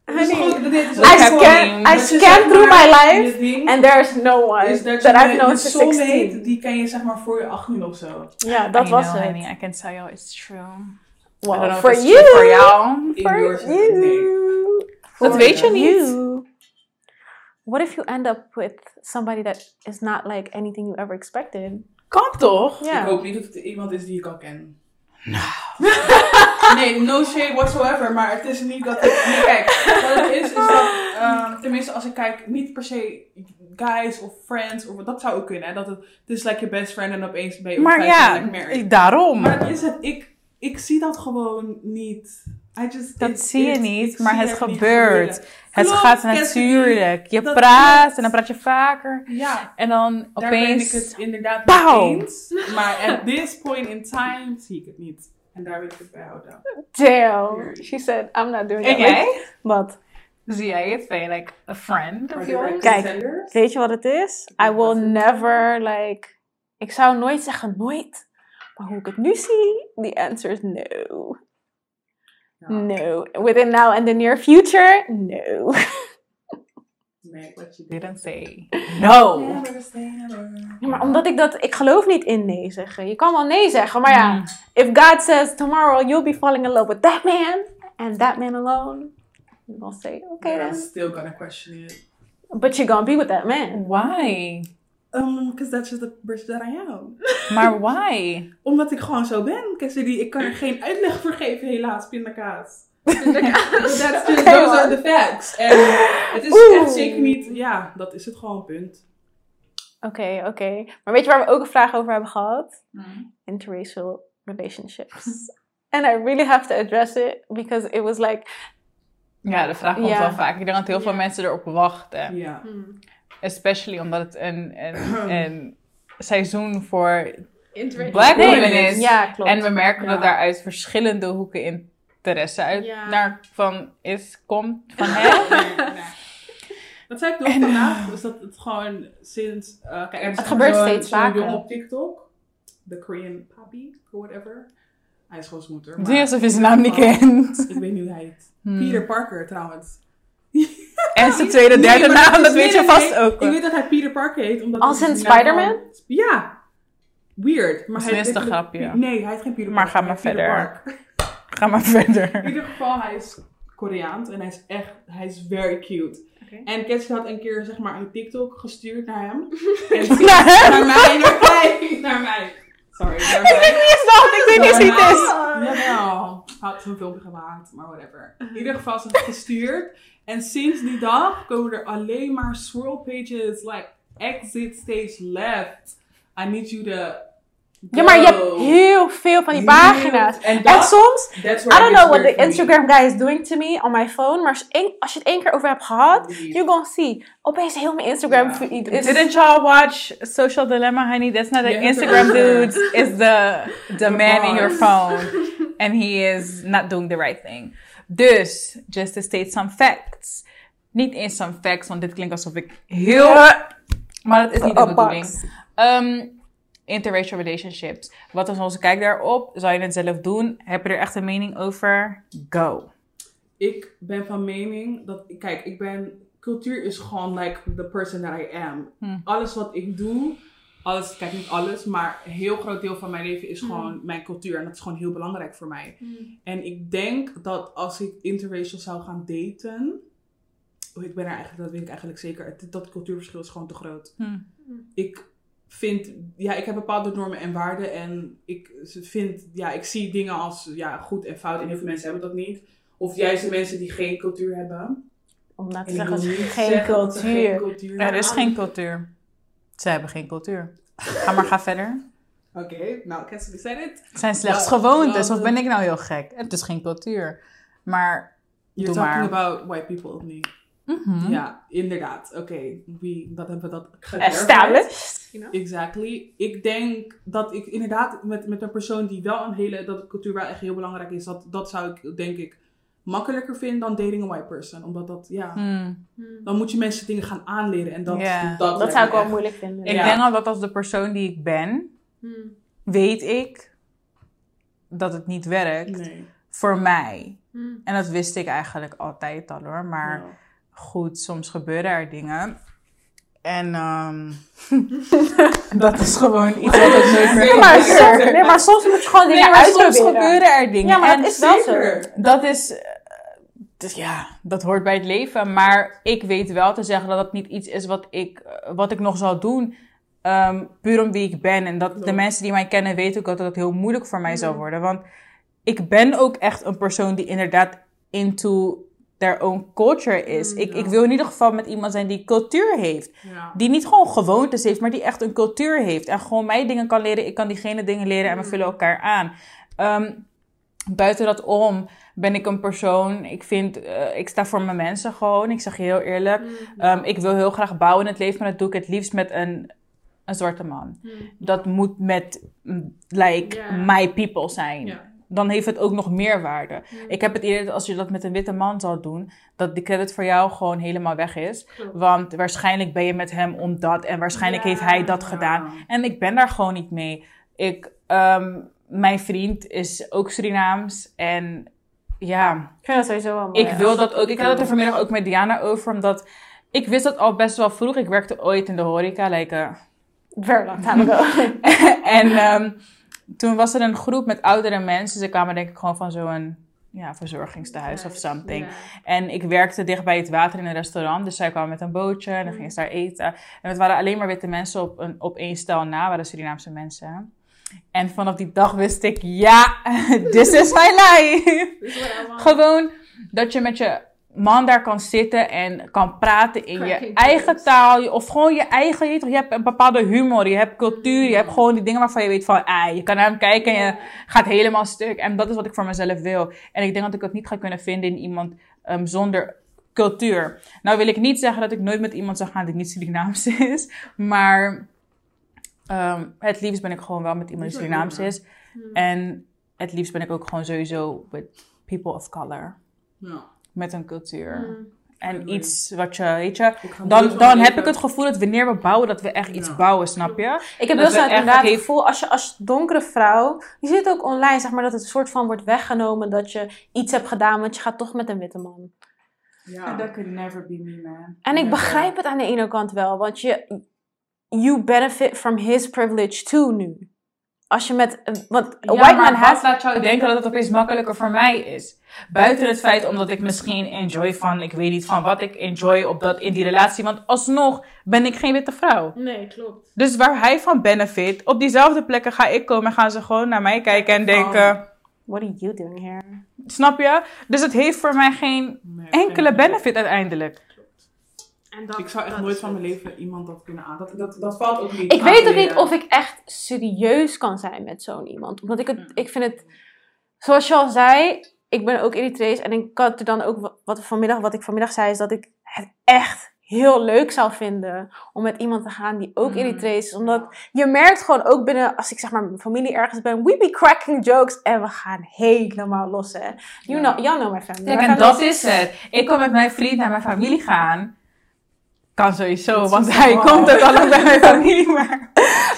is I scan, I scan through my life and there's no one is dat that I've known since soulmate, 16. die ken je zeg maar voor je 18 of zo. Ja, dat was het. honey, I can tell you it's true. Well, for you. voor jou. For you. nee. Dat For weet je niet. What if you end up with somebody that is not like anything you ever expected? Kan toch? Ik hoop niet dat het iemand is die ik al ken. Nee, no shade whatsoever, maar het is niet dat ik... Nee, kijk, wat het is, is dat... ehm, tenminste, als ik kijk, niet per se guys of friends, of dat zou ook kunnen, hè. Dat het, het is like je best friend en opeens ben je Maar ja, like daarom. Maar dat is het, ik, ik zie dat gewoon niet. I just, Dat it- zie je it- niet, maar het gebeurt. Het Klopt, gaat natuurlijk. Je Dat praat en dan praat je vaker. Ja, En dan daar ben ik opeens... het inderdaad Pauw. mee eens. Maar at this point in time zie ik het niet. En daar wil ik het bij houden. Damn. She said, I'm not doing En that. Like, jij? Wat? Zie jij het? Ben je like a friend of yours? Kijk. Weet je wat het is? I will never, like... Ik zou nooit zeggen nooit. Maar hoe ik het nu zie, the answer is no. Ja. No. Within now and the near future, no. Nee, what you Didn't say no. Never say never. Ja, maar omdat ik dat... Ik geloof niet in nee zeggen. Je kan wel nee zeggen, maar ja... Mm. If God says tomorrow you'll be falling in love with that man... And that man alone... You'll say, okay But I'm still gonna question it. But you're gonna be with that man. Why? Um, because that's just the person that I am. Maar why? Omdat ik gewoon zo ben, Cassidy. Ik kan er geen uitleg voor geven, helaas, pindakaas. But that's just, those are the facts. En het is Oeh. echt zeker niet, ja, dat is het gewoon, punt. Oké, oké. Maar weet je waar we ook een vraag over hebben gehad? interracial relationships. and I really have to address it because it was like, Ja, de vraag komt wel vaak. Ik denk dat heel veel Ja. mensen erop wachten. Ja. Hmm. Especially omdat het een, een, een seizoen voor black Nee, women is. ja, klopt. En we merken Ja. dat daar uit verschillende hoeken interesse uit Ja. naar van is, komt van nee. Dat zei ik nog vandaag, dus dat het gewoon sinds... eh kijk, er is Het gebeurt zo'n- steeds vaker. op TikTok, de Korean Papi, or whatever. Hij is gewoon smoeter. Doe alsof je zijn naam niet kent. Ik weet niet hoe hij heet. Hmm. Peter Parker trouwens. En zijn tweede, derde maar naam, dat weet je vast nee. ook. Ik weet dat hij Peter Parker heet. Omdat Als in inderdaad Spider-Man? Ja. Weird. Maar hij is een grapje. Nee, hij heeft geen Peter Maar Parker. ga maar heeft Peter verder. Park. Ga maar verder. In ieder geval, hij is Koreaans en hij is echt, hij is very cute. Oké. En Cassie had een keer zeg maar een TikTok gestuurd naar hem. En Naar hem? Naar mij, naar mij, naar mij. Sorry, Ik weet niet eens dat, ik weet niet eens wie het is. Jawel, had zo'n filmpje gemaakt, maar whatever. In ieder geval is het gestuurd. En sinds die dag komen er alleen maar swirl pages, like exit stage left. I need you to ja, maar je hebt heel veel van die pagina's. En soms, I don't know what the. Instagram guy is doing to me on my phone, maar als, je het één keer over hebt gehad, Leave. you're gonna see. Opeens heel mijn Instagram feed is... Didn't y'all watch Social Dilemma, honey? That's not the Yeah. Instagram dude. It's the, the man in your phone. And he is not doing the right thing. Dus, just to state some facts. Niet eens some facts, want dit klinkt alsof ik heel... Maar dat is niet de Een bedoeling. box. Interracial relationships. Wat is onze kijk daarop? Zou je het zelf doen? Heb je er echt een mening over? Go. Ik ben van mening dat, kijk, ik ben, cultuur is gewoon like the person that I am. Hmm. Alles wat ik doe, alles, kijk niet alles, maar een heel groot deel van mijn leven is gewoon mijn cultuur. En dat is gewoon heel belangrijk voor mij. Hmm. En ik denk dat als ik interracial zou gaan daten, oh, ik ben er eigenlijk, dat weet ik eigenlijk zeker, dat cultuurverschil is gewoon te groot. Hmm. Ik vind, ja, ik heb bepaalde normen en waarden en ik vind, ja, ik zie dingen als ja, goed en fout en heel veel mensen hebben dat niet. Of juist de mensen die geen cultuur hebben. Om nou te ik zeggen, het geen zeggen dat ze geen cultuur. Er is geen cultuur. Ze hebben geen cultuur. Ga maar, ga verder. Oké, nou, Cassidy said it. Het zijn slechts Ja, gewoontes, of ben ik nou heel gek? Het is geen cultuur. Maar, You're Doe talking maar. about white people of niet? mhm. Ja, inderdaad. Oké, wie dat hebben we dat Exactly. Ik denk dat ik inderdaad met, met een persoon die wel een hele, dat de cultuur wel echt heel belangrijk is, dat, dat zou ik denk ik makkelijker vinden dan dating een white person. Omdat dat, ja, Hmm. dan moet je mensen dingen gaan aanleren en dat, Ja. dat, Dat zou ik wel echt- moeilijk vinden. Ik Ja. denk al dat als de persoon die ik ben, Hmm. weet ik dat het niet werkt Nee. voor mij. Hmm. En dat wist ik eigenlijk altijd al hoor. Maar Ja. goed, soms gebeuren er dingen. En ehm, dat is gewoon iets wat ik nooit meer Nee, maar, gebeurt. nee, maar soms moet je gewoon dingen Nee, maar soms gebeuren er dingen. Ja, maar En dat is wel zo. Zeker. dat is... eh, Dus ja, dat hoort bij het leven. Maar ik weet wel te zeggen dat het niet iets is wat ik, eh, wat ik nog zal doen. ehm, puur om wie ik ben. En dat de mensen die mij kennen weten ook dat het heel moeilijk voor mij zou worden. Want ik ben ook echt een persoon die inderdaad into their own culture is. Mm, ik, ja. ik wil in ieder geval met iemand zijn die cultuur heeft. Ja. Die niet gewoon gewoontes heeft, maar die echt een cultuur heeft. En gewoon mij dingen kan leren, ik kan diegene dingen leren en we vullen elkaar aan. Ehm, buiten dat om ben ik een persoon, ik vind, eh, ik sta voor mijn mensen gewoon. Ik zeg je heel eerlijk. Ehm, ik wil heel graag bouwen in het leven, maar dat doe ik het liefst met een, een zwarte man. Hmm. Dat moet met, mm, like, my people zijn. Dan heeft het ook nog meer waarde. Ik heb het idee dat als je dat met een witte man zou doen, dat de credit voor jou gewoon helemaal weg is. Klopt. Want waarschijnlijk ben je met hem omdat en waarschijnlijk Ja, heeft hij dat gedaan. En ik ben daar gewoon niet mee. Ik, ehm, mijn vriend is ook Surinaams en ja, Ik vind dat sowieso wel mooi. ik wil dat ook. Ik had het er vanmiddag ook met Diana over, omdat ik wist dat al best wel vroeg. Ik werkte ooit in de horeca, like, eh, Very long time ago. en ehm, toen was er een groep met oudere mensen. Ze kwamen denk ik gewoon van zo'n ja, verzorgingstehuis of something. Ja. En ik werkte dicht bij het water in een restaurant. Dus zij kwamen met een bootje en dan gingen ze daar eten. En het waren alleen maar witte mensen op, een, op één stel na. waren Surinaamse mensen. En vanaf die dag wist ik, ja, this is my life. Gewoon dat je met je man daar kan zitten en kan praten in je eigen jokes. taal. Of gewoon je eigen, je, je hebt een bepaalde humor, je hebt cultuur, je hebt gewoon die dingen waarvan je weet van, ah, je kan naar hem kijken en je gaat helemaal stuk. En dat is wat ik voor mezelf wil. En ik denk dat ik het niet ga kunnen vinden in iemand ehm, zonder cultuur. Nou wil ik niet zeggen dat ik nooit met iemand zou gaan die niet Surinaams is. Maar ehm, het liefst ben ik gewoon wel met iemand die Surinaams is. En het liefst ben ik ook gewoon sowieso with people of color. Ja. Met een cultuur. Hmm. En Ja. iets wat je, weet je... Dan, dan heb ik het gevoel dat wanneer we bouwen, dat we echt iets Ja. bouwen, snap je? Ik heb Dat heel snel inderdaad het gevoel, als je als donkere vrouw, je ziet het ook online, zeg maar, dat het een soort van wordt weggenomen dat je iets hebt gedaan, want je gaat toch met een witte man. Ja. could never be me, man. En ik begrijp het aan de ene kant wel, want je, you benefit from his privilege too nu. Als je met, een- want Ja, white maar man wat has, laat jou denken dat het opeens makkelijker voor mij is? Buiten het feit omdat ik misschien enjoy van, ik weet niet van wat ik enjoy op dat, in die relatie. Want alsnog ben ik geen witte vrouw. Nee, klopt. Dus waar hij van benefit, op diezelfde plekken ga ik komen en gaan ze gewoon naar mij kijken en denken, what are you doing here? snap je? Dus het heeft voor mij geen Nee, enkele benefit uiteindelijk. En dat, Ik zou echt dat nooit van mijn leven iemand dat kunnen aan. Dat, dat, dat valt ook niet Ik weet ook niet of ik echt serieus kan zijn met zo'n iemand. Omdat ik het, ik vind het, zoals je al zei, ik ben ook Eritrees. En ik had er dan ook, wa- wat, vanmiddag, wat ik vanmiddag zei, is dat ik het echt heel leuk zou vinden om met iemand te gaan die ook Mm. Eritrees is. Omdat je merkt gewoon ook binnen, als ik zeg maar met mijn familie ergens ben, we be cracking jokes en we gaan helemaal los, hè. You Ja. know, y'all know my family. Kijk, My en dat is het. Ik kan met mijn vriend naar mijn familie gaan. Kan sowieso, want zo hij komt ook al lang bij mijn familie. Maar,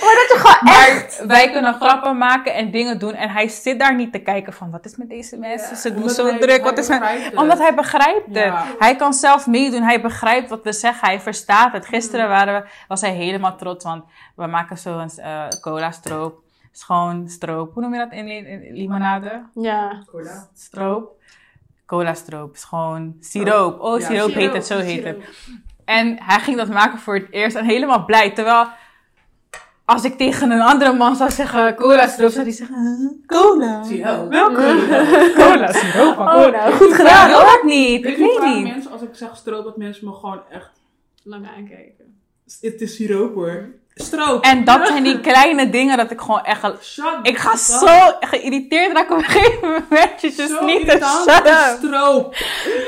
Maar dat je gewoon echt... wij kunnen grappen maken en dingen doen. En hij zit daar niet te kijken van, wat is met deze mensen? Ze doen zo hij- druk. hij Wat is met... het. Omdat hij begrijpt het. Ja. Hij kan zelf meedoen. Hij begrijpt wat we zeggen. Hij verstaat het. Gisteren waren we, was hij helemaal trots, want we maken zo'n eh cola stroop. Het gewoon stroop. Hoe noem je dat in, in, in limonade? Ja. Cola. Stroop. Cola stroop. is gewoon siroop. Oh, Ja, siroop heet het, zo heet siroop. het. En hij ging dat maken voor het eerst en helemaal blij. Terwijl, als ik tegen een andere man zou zeggen cola stroop, zou hij zeggen, cola. Siroop. Welke? cola stroop. van Oh, nou, goed gedaan dat niet. Weet Ik weet niet. mensen, als ik zeg stroop, dat mensen me gewoon echt... Lang aankijken. Het is siroop hoor. Stroop. En dat zijn die kleine dingen dat ik gewoon echt... Shut Ik ga zo geïrriteerd raken op een gegeven moment. Je Zo niet te irritant. shut up. Stroop.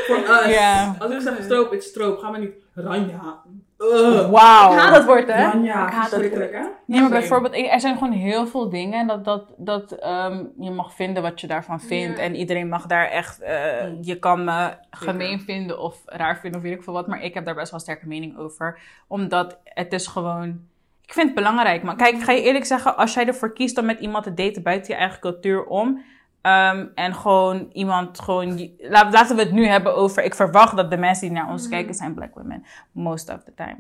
Voor us. Als ik zeg stroop, het is stroop. Ga maar niet. Ranja. Ugh. Wauw. Ik haat dat woord, hè? Ranja. Ik haat dat hè? Nee, maar bijvoorbeeld, er zijn gewoon heel veel dingen dat, dat, dat ehm, je mag vinden wat je daarvan vindt. En iedereen mag daar echt, eh, Mm. je kan me gemeen vinden of raar vinden of weet ik veel wat. Maar ik heb daar best wel een sterke mening over. Omdat het is gewoon, ik vind het belangrijk. Maar kijk, ik ga je eerlijk zeggen, als jij ervoor kiest om met iemand te daten buiten je eigen cultuur om. ehm, en gewoon iemand gewoon, laten we het nu hebben over, ik verwacht dat de mensen die naar ons kijken zijn black women. Most of the time.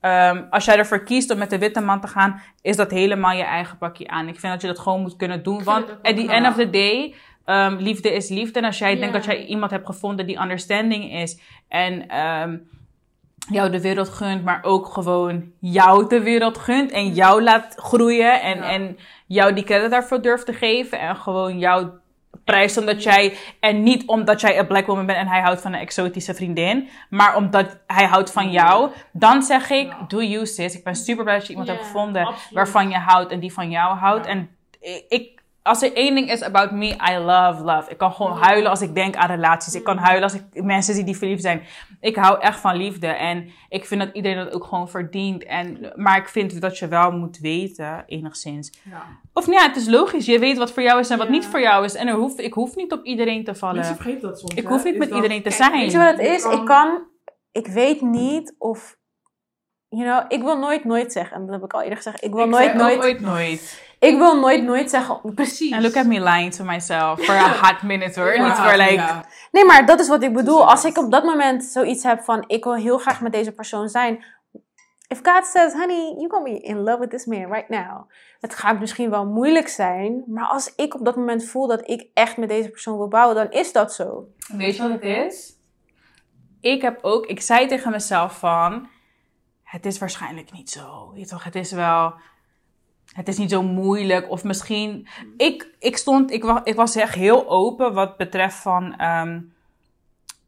Ehm, als jij ervoor kiest om met de witte man te gaan, is dat helemaal je eigen pakje aan. Ik vind dat je dat gewoon moet kunnen doen. Want at the end of the day, ehm, liefde is liefde. En als jij Ja. denkt dat jij iemand hebt gevonden die understanding is en jou de wereld gunt, maar ook gewoon jou de wereld gunt en jou laat groeien en, Ja. en jou die credit daarvoor durft te geven en gewoon jou prijst omdat jij en niet omdat jij een black woman bent en hij houdt van een exotische vriendin, maar omdat hij houdt van jou, dan zeg ik, Ja. do you sis. Ik ben super blij dat je iemand hebt gevonden absoluut. waarvan je houdt en die van jou houdt. Ja. En ik, als er één ding is about me, I love love. Ik kan gewoon huilen als ik denk aan relaties. Ik kan huilen als ik mensen zie die verliefd zijn. Ik hou echt van liefde en ik vind dat iedereen dat ook gewoon verdient. En, maar ik vind dat je wel moet weten, enigszins. Ja. Of nou ja, het is logisch. Je weet wat voor jou is en wat Ja. niet voor jou is. En er hoef, ik hoef niet op iedereen te vallen. Mensen vergeten dat soms. Ik hoef niet met dat- iedereen te zijn. Weet je wat het is? Ik kan, ik weet niet of, you know, ik wil nooit nooit zeggen. En dat heb ik al eerder gezegd. Ik wil Ik nooit, nooit nooit. Ik wil nooit nooit zeggen. Precies. En look at me lying to myself for a hot minute hoor. Niet voor like... ja. Nee, maar dat is wat ik bedoel. Als ik op dat moment zoiets heb van, ik wil heel graag met deze persoon zijn. If God says, honey, you're gonna be in love with this man right now. Het gaat misschien wel moeilijk zijn, maar als ik op dat moment voel dat ik echt met deze persoon wil bouwen, dan is dat zo. Weet je wat het is? Ik heb ook, ik zei tegen mezelf van, het is waarschijnlijk niet zo. Je toch, het is wel, het is niet zo moeilijk. Of misschien, ik, ik stond, ik was, ik was echt heel open wat betreft van, ehm,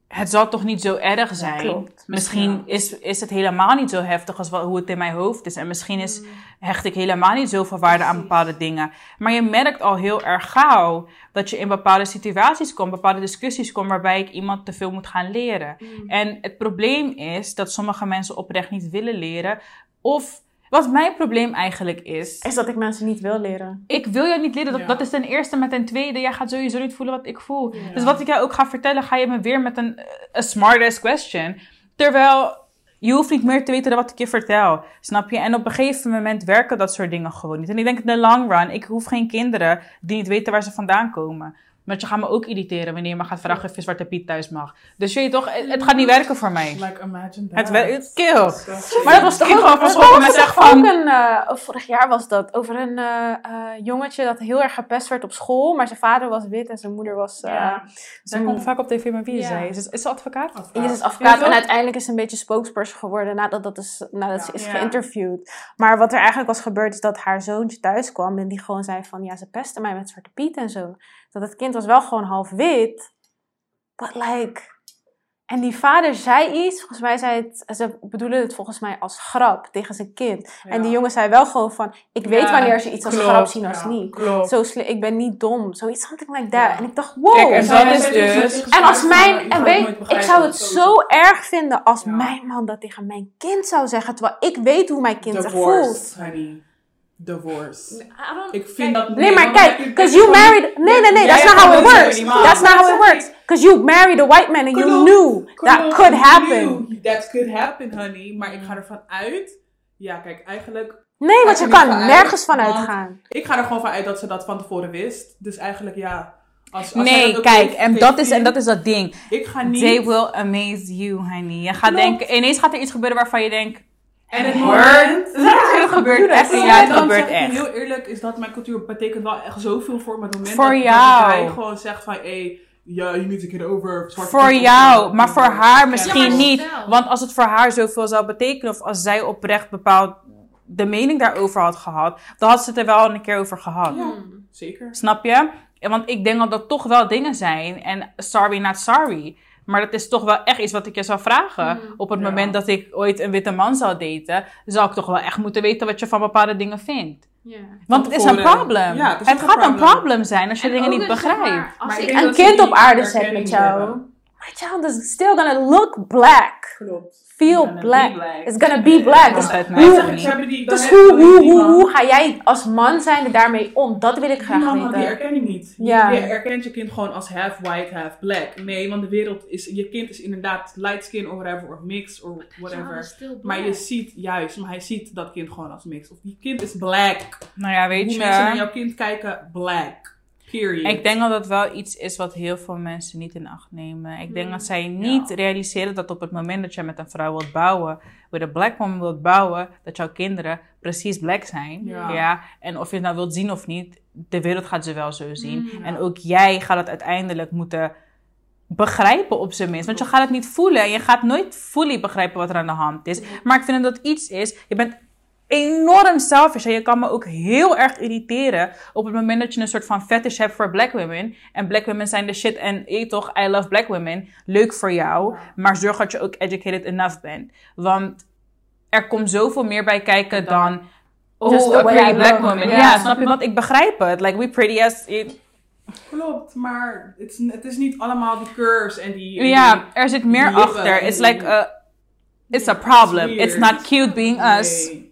het zal toch niet zo erg zijn. klopt. Misschien Ja. is, is het helemaal niet zo heftig als wat, hoe het in mijn hoofd is. En misschien is, hecht ik helemaal niet zoveel waarde aan bepaalde dingen. Maar je merkt al heel erg gauw dat je in bepaalde situaties komt, bepaalde discussies komt, waarbij ik iemand te veel moet gaan leren. En het probleem is dat sommige mensen oprecht niet willen leren. Of wat mijn probleem eigenlijk is. Is dat ik mensen niet wil leren. Ik wil jou niet leren. Dat, Ja. dat is ten eerste. Maar ten tweede, jij gaat sowieso niet voelen wat ik voel. Ja. Dus wat ik jou ook ga vertellen, ga je me weer met een a smart ass question. Terwijl je hoeft niet meer te weten dan wat ik je vertel. Snap je? En op een gegeven moment werken dat soort dingen gewoon niet. En ik denk in de long run, ik hoef geen kinderen die niet weten waar ze vandaan komen. Want je gaat me ook irriteren wanneer je me gaat vragen of je Zwarte Piet thuis mag. Dus weet je toch, het, het gaat niet werken voor mij. Like, imagine that. Het werkt, kill. Maar dat was toch Ik ook, gewoon was met echt van- ook een, eh, oh, vorig jaar was dat, over een eh, eh, jongetje dat heel erg gepest werd op school, maar zijn vader was wit en zijn moeder was, eh Ja. Zij zijn komt vaak op tv, maar wie is Ja. zij? Is, is, is ze advocaat? Is Ja, advocaat toch? en uiteindelijk is ze een beetje spokesperson geworden nadat, dat is, nadat ze is Ja. geïnterviewd. Maar wat er eigenlijk was gebeurd is dat haar zoontje thuis kwam en die gewoon zei van ja, ze pesten mij met Zwarte Piet en zo. Dat het kind was wel gewoon half wit, but like... En die vader zei iets, volgens mij zei het, ze bedoelen het volgens mij als grap tegen zijn kind. En die jongen zei wel gewoon van, ik weet Ja, wanneer ze iets als grap zien als ja, niet. klopt. Zo ik ben niet dom, zoiets, something like that. En ik dacht, wow. Kijk, en dat is dus- En als mijn, Ik en weet, ik zou het zo erg vinden als mijn man dat tegen mijn kind zou zeggen, terwijl ik weet hoe mijn kind zich voelt. Honey. Divorce. I don't- Ik vind dat... Nee, maar kijk, because you married, nee, nee, nee, that's not how it works. That's not how it works. Because you married a white man and you knew that could happen. knew That could happen, honey. Maar ik ga ervan uit... Ja, kijk, eigenlijk... Nee, want je kan nergens van uitgaan. Ik ga er gewoon van uit dat ze dat van tevoren wist. Dus eigenlijk, ja... Als, als Nee, kijk, en dat, is, en dat is dat ding. Ik ga niet... They will amaze you, honey. Je gaat denken, ineens gaat er iets gebeuren waarvan je denkt, En het moment... het gebeurt echt. Ja, het gebeurt echt. heel eerlijk, is dat mijn cultuur betekent wel echt zoveel voor me. Het moment Voor dat, jou. Dat jij gewoon zegt van, hé, ja, je moet een keer over. Voor jou, maar voor haar misschien niet. Want als het voor haar zoveel zou betekenen, of als zij oprecht bepaald de mening daarover had gehad, dan had ze het er wel een keer over gehad. Ja, zeker. Snap je? Want ik denk dat dat toch wel dingen zijn. En sorry, not sorry. Maar dat is toch wel echt iets wat ik je zou vragen. Mhm. Op het Ja. moment dat ik ooit een witte man zou daten, zou ik toch wel echt moeten weten wat je van bepaalde dingen vindt. Ja. Want het is een probleem. Ja, het gaat een probleem. zijn als je En dingen niet begrijpt. maar, als Maar ik een kind op aarde zet met jou. My child is still gonna look black. Klopt. Feel Gonna black. black. It's gonna be black. Dus, hoe- die, dus heb- hoe, hoe, hoe, hoe ga jij als man zijn daarmee om? Dat wil ik graag man had die weten. erkenning niet. Je- Ja. Je erkent je kind gewoon als half white, half black. Nee, want de wereld is... Je kind is inderdaad light skin of whatever, of mixed, of whatever. Maar je ziet juist, maar hij ziet dat kind gewoon als mixed. Of die kind is black. Nou ja, weet Hoe mensen naar je. jouw kind kijken, black. Period. Ik denk dat dat wel iets is wat heel veel mensen niet in acht nemen. Ik denk Hmm. dat zij niet realiseren dat op het moment dat je met een vrouw wilt bouwen, met een black woman wilt bouwen, dat jouw kinderen precies black zijn. Ja. Ja. En of je het nou wilt zien of niet, de wereld gaat ze wel zo zien. Mm. En ook jij gaat het uiteindelijk moeten begrijpen op zijn minst. Want je gaat het niet voelen en je gaat nooit fully begrijpen wat er aan de hand is. Maar ik vind dat dat iets is, je bent enorm selfish en je kan me ook heel erg irriteren op het moment dat je een soort van fetish hebt voor black women. En black women zijn de shit en je toch, I love black women. Leuk voor jou, maar zorg dat je ook educated enough bent. Want er komt zoveel meer bij kijken dan... Oh, Just a pretty black woman. Ja. Ja, snap je? Want ik begrijp het. Like, we pretty as... Klopt, maar het is, het is niet allemaal die curves en die... en Ja, er zit meer achter. It's like a... It's a problem. It's not cute being us. Nee.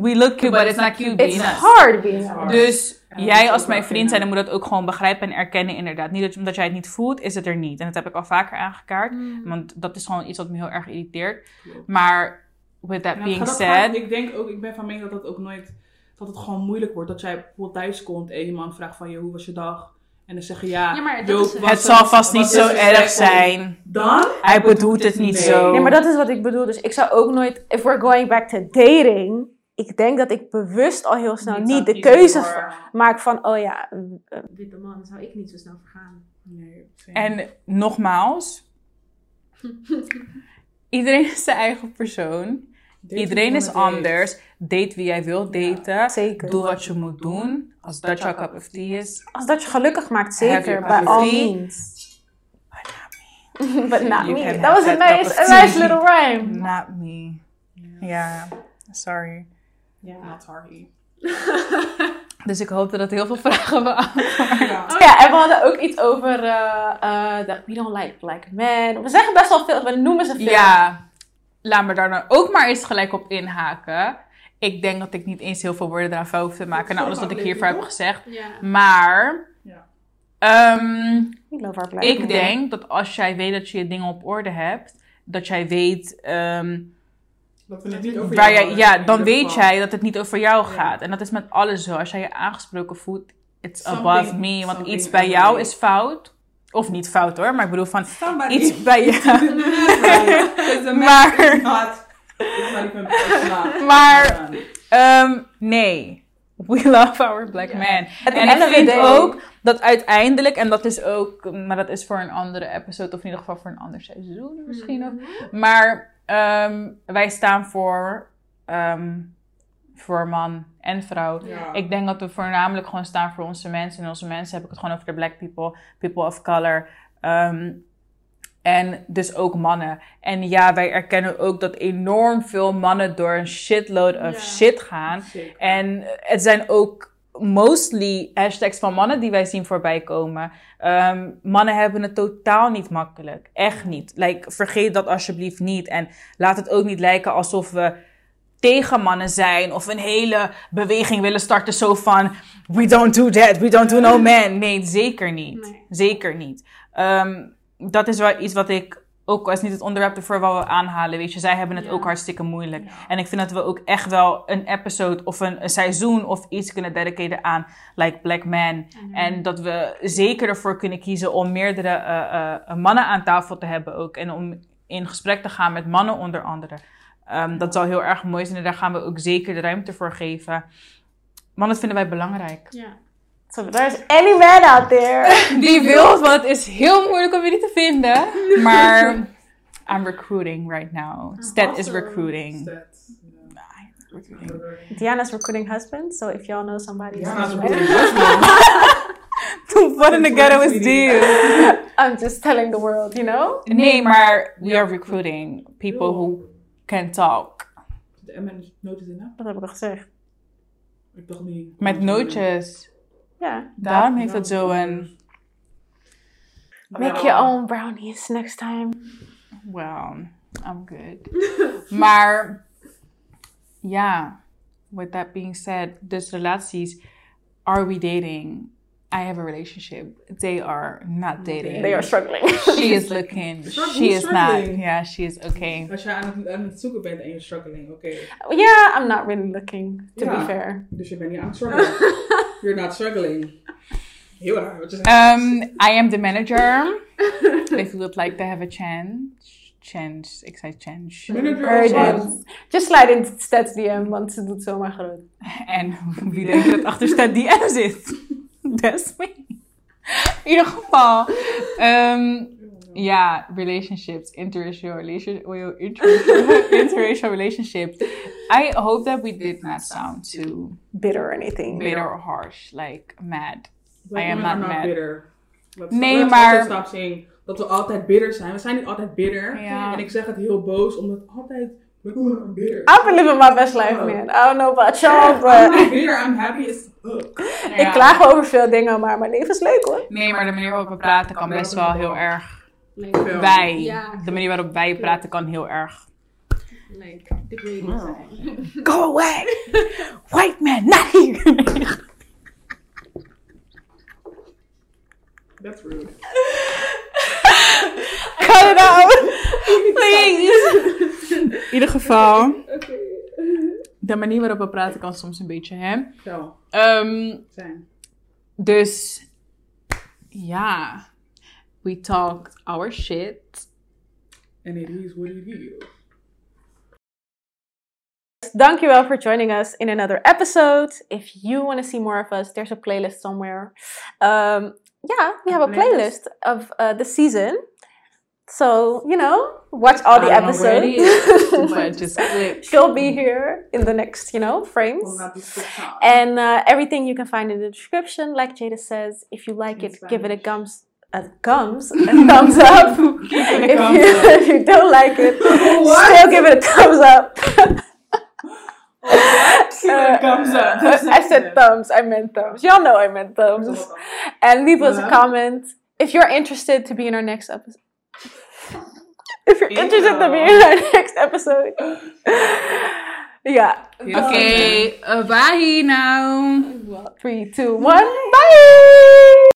We look cute, but it's not cute being It's us. hard being hard. Dus Ja, dat jij als mijn vriend zijn, dan moet dat ook gewoon begrijpen en erkennen inderdaad. Niet dat, omdat jij het niet voelt, is het er niet. En dat heb ik al vaker aangekaart. Mm. Want dat is gewoon iets wat me heel erg irriteert. Maar with that Ja, being dat said... ik denk ook, ik ben van mening dat het ook nooit, dat het gewoon moeilijk wordt. Dat jij bijvoorbeeld thuis komt en je man vraagt van je, hoe was je dag? En dan zeg je ja, Ja, dat is het. zal vast niet was zo erg zijn. Dan? Hij bedoelt het niet Nee. zo. Nee, maar dat is wat ik bedoel. Dus ik zou ook nooit, if we're going back to dating, ik denk dat ik bewust al heel snel Niet de keuze voor- maak van, oh ja, eh, Witte man zou ik niet zo snel vergaan. Nee. En nogmaals, iedereen is zijn eigen persoon. Date Iedereen is date. anders. Date wie jij wilt daten. zeker. Doe wat je moet doen. Als dat jouw cup of tea is. Als dat je gelukkig maakt, zeker, all tea. means. But not me. That was a nice, a nice little rhyme. Not me. Ja, sorry. Ja, not sorry. Dus ik hoop dat het heel veel vragen beantwoordt. Ja. Oh ja, en we hadden ook iets over dat we don't like black men. We zeggen best wel veel, we noemen ze veel. Ja, laat me daar dan ook maar eens gelijk op inhaken. Ik denk dat ik niet eens heel veel woorden eraan vuil hoef te maken na alles wat ik hiervoor heb gezegd. Ja. Maar ehm, ik denk dat als jij weet dat je je dingen op orde hebt, dat jij weet ehm, Dat we het niet over waar jou jij, ja, dan weet geval. jij dat het niet over jou gaat. En dat is met alles zo. Als jij je aangesproken voelt, it's Something- above me. Want iets bij jou is fout. Of niet fout hoor, maar ik bedoel van Somebody iets bij jou. Maar- not. Maar- Ehm, nee. We love our black man. At En ik of vind ook dat uiteindelijk, en dat is ook, maar dat is voor een andere episode, of in ieder geval voor een ander seizoen misschien ook. Maar ehm, wij staan voor, ehm, voor man en vrouw. Ja. Ik denk dat we voornamelijk gewoon staan voor onze mensen. En onze mensen heb ik het gewoon over de black people, people of color. Ehm, en dus ook mannen. En ja, wij erkennen ook dat enorm veel mannen door een shitload of Ja. shit gaan. Zeker. En het zijn ook mostly hashtags van mannen die wij zien voorbij komen. Ehm, mannen hebben het totaal niet makkelijk. Echt niet. Like, vergeet dat alsjeblieft niet. En laat het ook niet lijken alsof we tegen mannen zijn. Of een hele beweging willen starten zo van... We don't do that. We don't do no man. Nee, zeker niet. Nee. Zeker niet. Ehm, dat is wel iets wat ik... Ook als niet het onderwerp ervoor wat we aanhalen. Weet je, zij hebben het Ja. ook hartstikke moeilijk. Ja. En ik vind dat we ook echt wel een episode of een, een seizoen of iets kunnen dedicaten aan like Black Man. En dat we zeker ervoor kunnen kiezen om meerdere eh, eh, mannen aan tafel te hebben ook. En om in gesprek te gaan met mannen onder andere. Ehm, dat zal heel erg mooi zijn en daar gaan we ook zeker de ruimte voor geven. Want dat vinden wij belangrijk. Ja. So there's any man out there. Die wil, want het is heel moeilijk om jullie te vinden. Maar I'm recruiting right now. Stat is recruiting. Stats, recruiting. Diana's recruiting husband. So if y'all know somebody, Diana's recruiting husband. What in the ghetto is this? I'm just telling the world, you know? Nee, maar we are recruiting people who can talk. De M en nootjes in, hè? Wat heb ik al gezegd? Ik dacht niet. Met nootjes. Ja. Daarom heeft het zo een... Make your own brownies next time. Well, I'm good. maar ja, with that being said, dus relaties, are we dating? I have a relationship. They are not dating. They are struggling. She is looking. She is not. Yeah, she is okay. Als je aan het, aan het zoeken bent en je struggling, oké. yeah, I'm not really looking, to be fair. Dus je bent niet aan het struggelen. You're not struggling. Je zegt. Um, I am the manager. if you would like to have a chance, chance, ik zei Urgent. what? Just slide in Stats DM, want ze doet zomaar groot. En wie denk je dat achter staat die M zit? That's me. In ieder geval, um, ja, relationships, interracial relationship, interracial, interracial relationships. I hope that we did not sound too Bitter or anything. bitter or harsh, like mad. I am not are mad. bitter. Let's- Nee, let's maar- Stop saying dat we altijd bitter zijn. We zijn niet altijd bitter. Ja. En ik zeg het heel boos, omdat altijd... Black women are bitter. I've been living my best life, man. I don't know about y'all, I'm but... not bitter, I'm happy as fuck. Ik klaag over veel dingen, maar mijn leven is leuk hoor. Nee, maar de manier waarop we praten kan best wel heel erg. Like, Wij. Ja. De manier waarop wij praten kan heel erg. like degrading zijn. Go away! White man, not here! That's rude. Cut it out! Please! In ieder geval, de manier waarop we praten kan soms een beetje, hè? Zo, Ehm, zijn. dus, ja. We talked our shit. And it is what it is. Dankjewel for joining us in another episode. If you want to see more of us, there's a playlist somewhere. Um, yeah, we have a playlist of uh, the season. So, you know, watch all the I don't know where it episodes. She'll be here in the next, you know, frames. We'll not be. And uh, everything you can find in the description. Like Jada says, if you like it, give it a gums. A gums, a thumbs up. if, you, if you don't like it, still give it a thumbs up. Give it a thumbs up. Uh, I said thumbs. I meant thumbs. Y'all know I meant thumbs. And leave us a Uh-huh. comment if you're interested to be in our next episode. if you're interested to be in our next episode. yeah. Okay, uh, bye now. Three, two, one. Bye.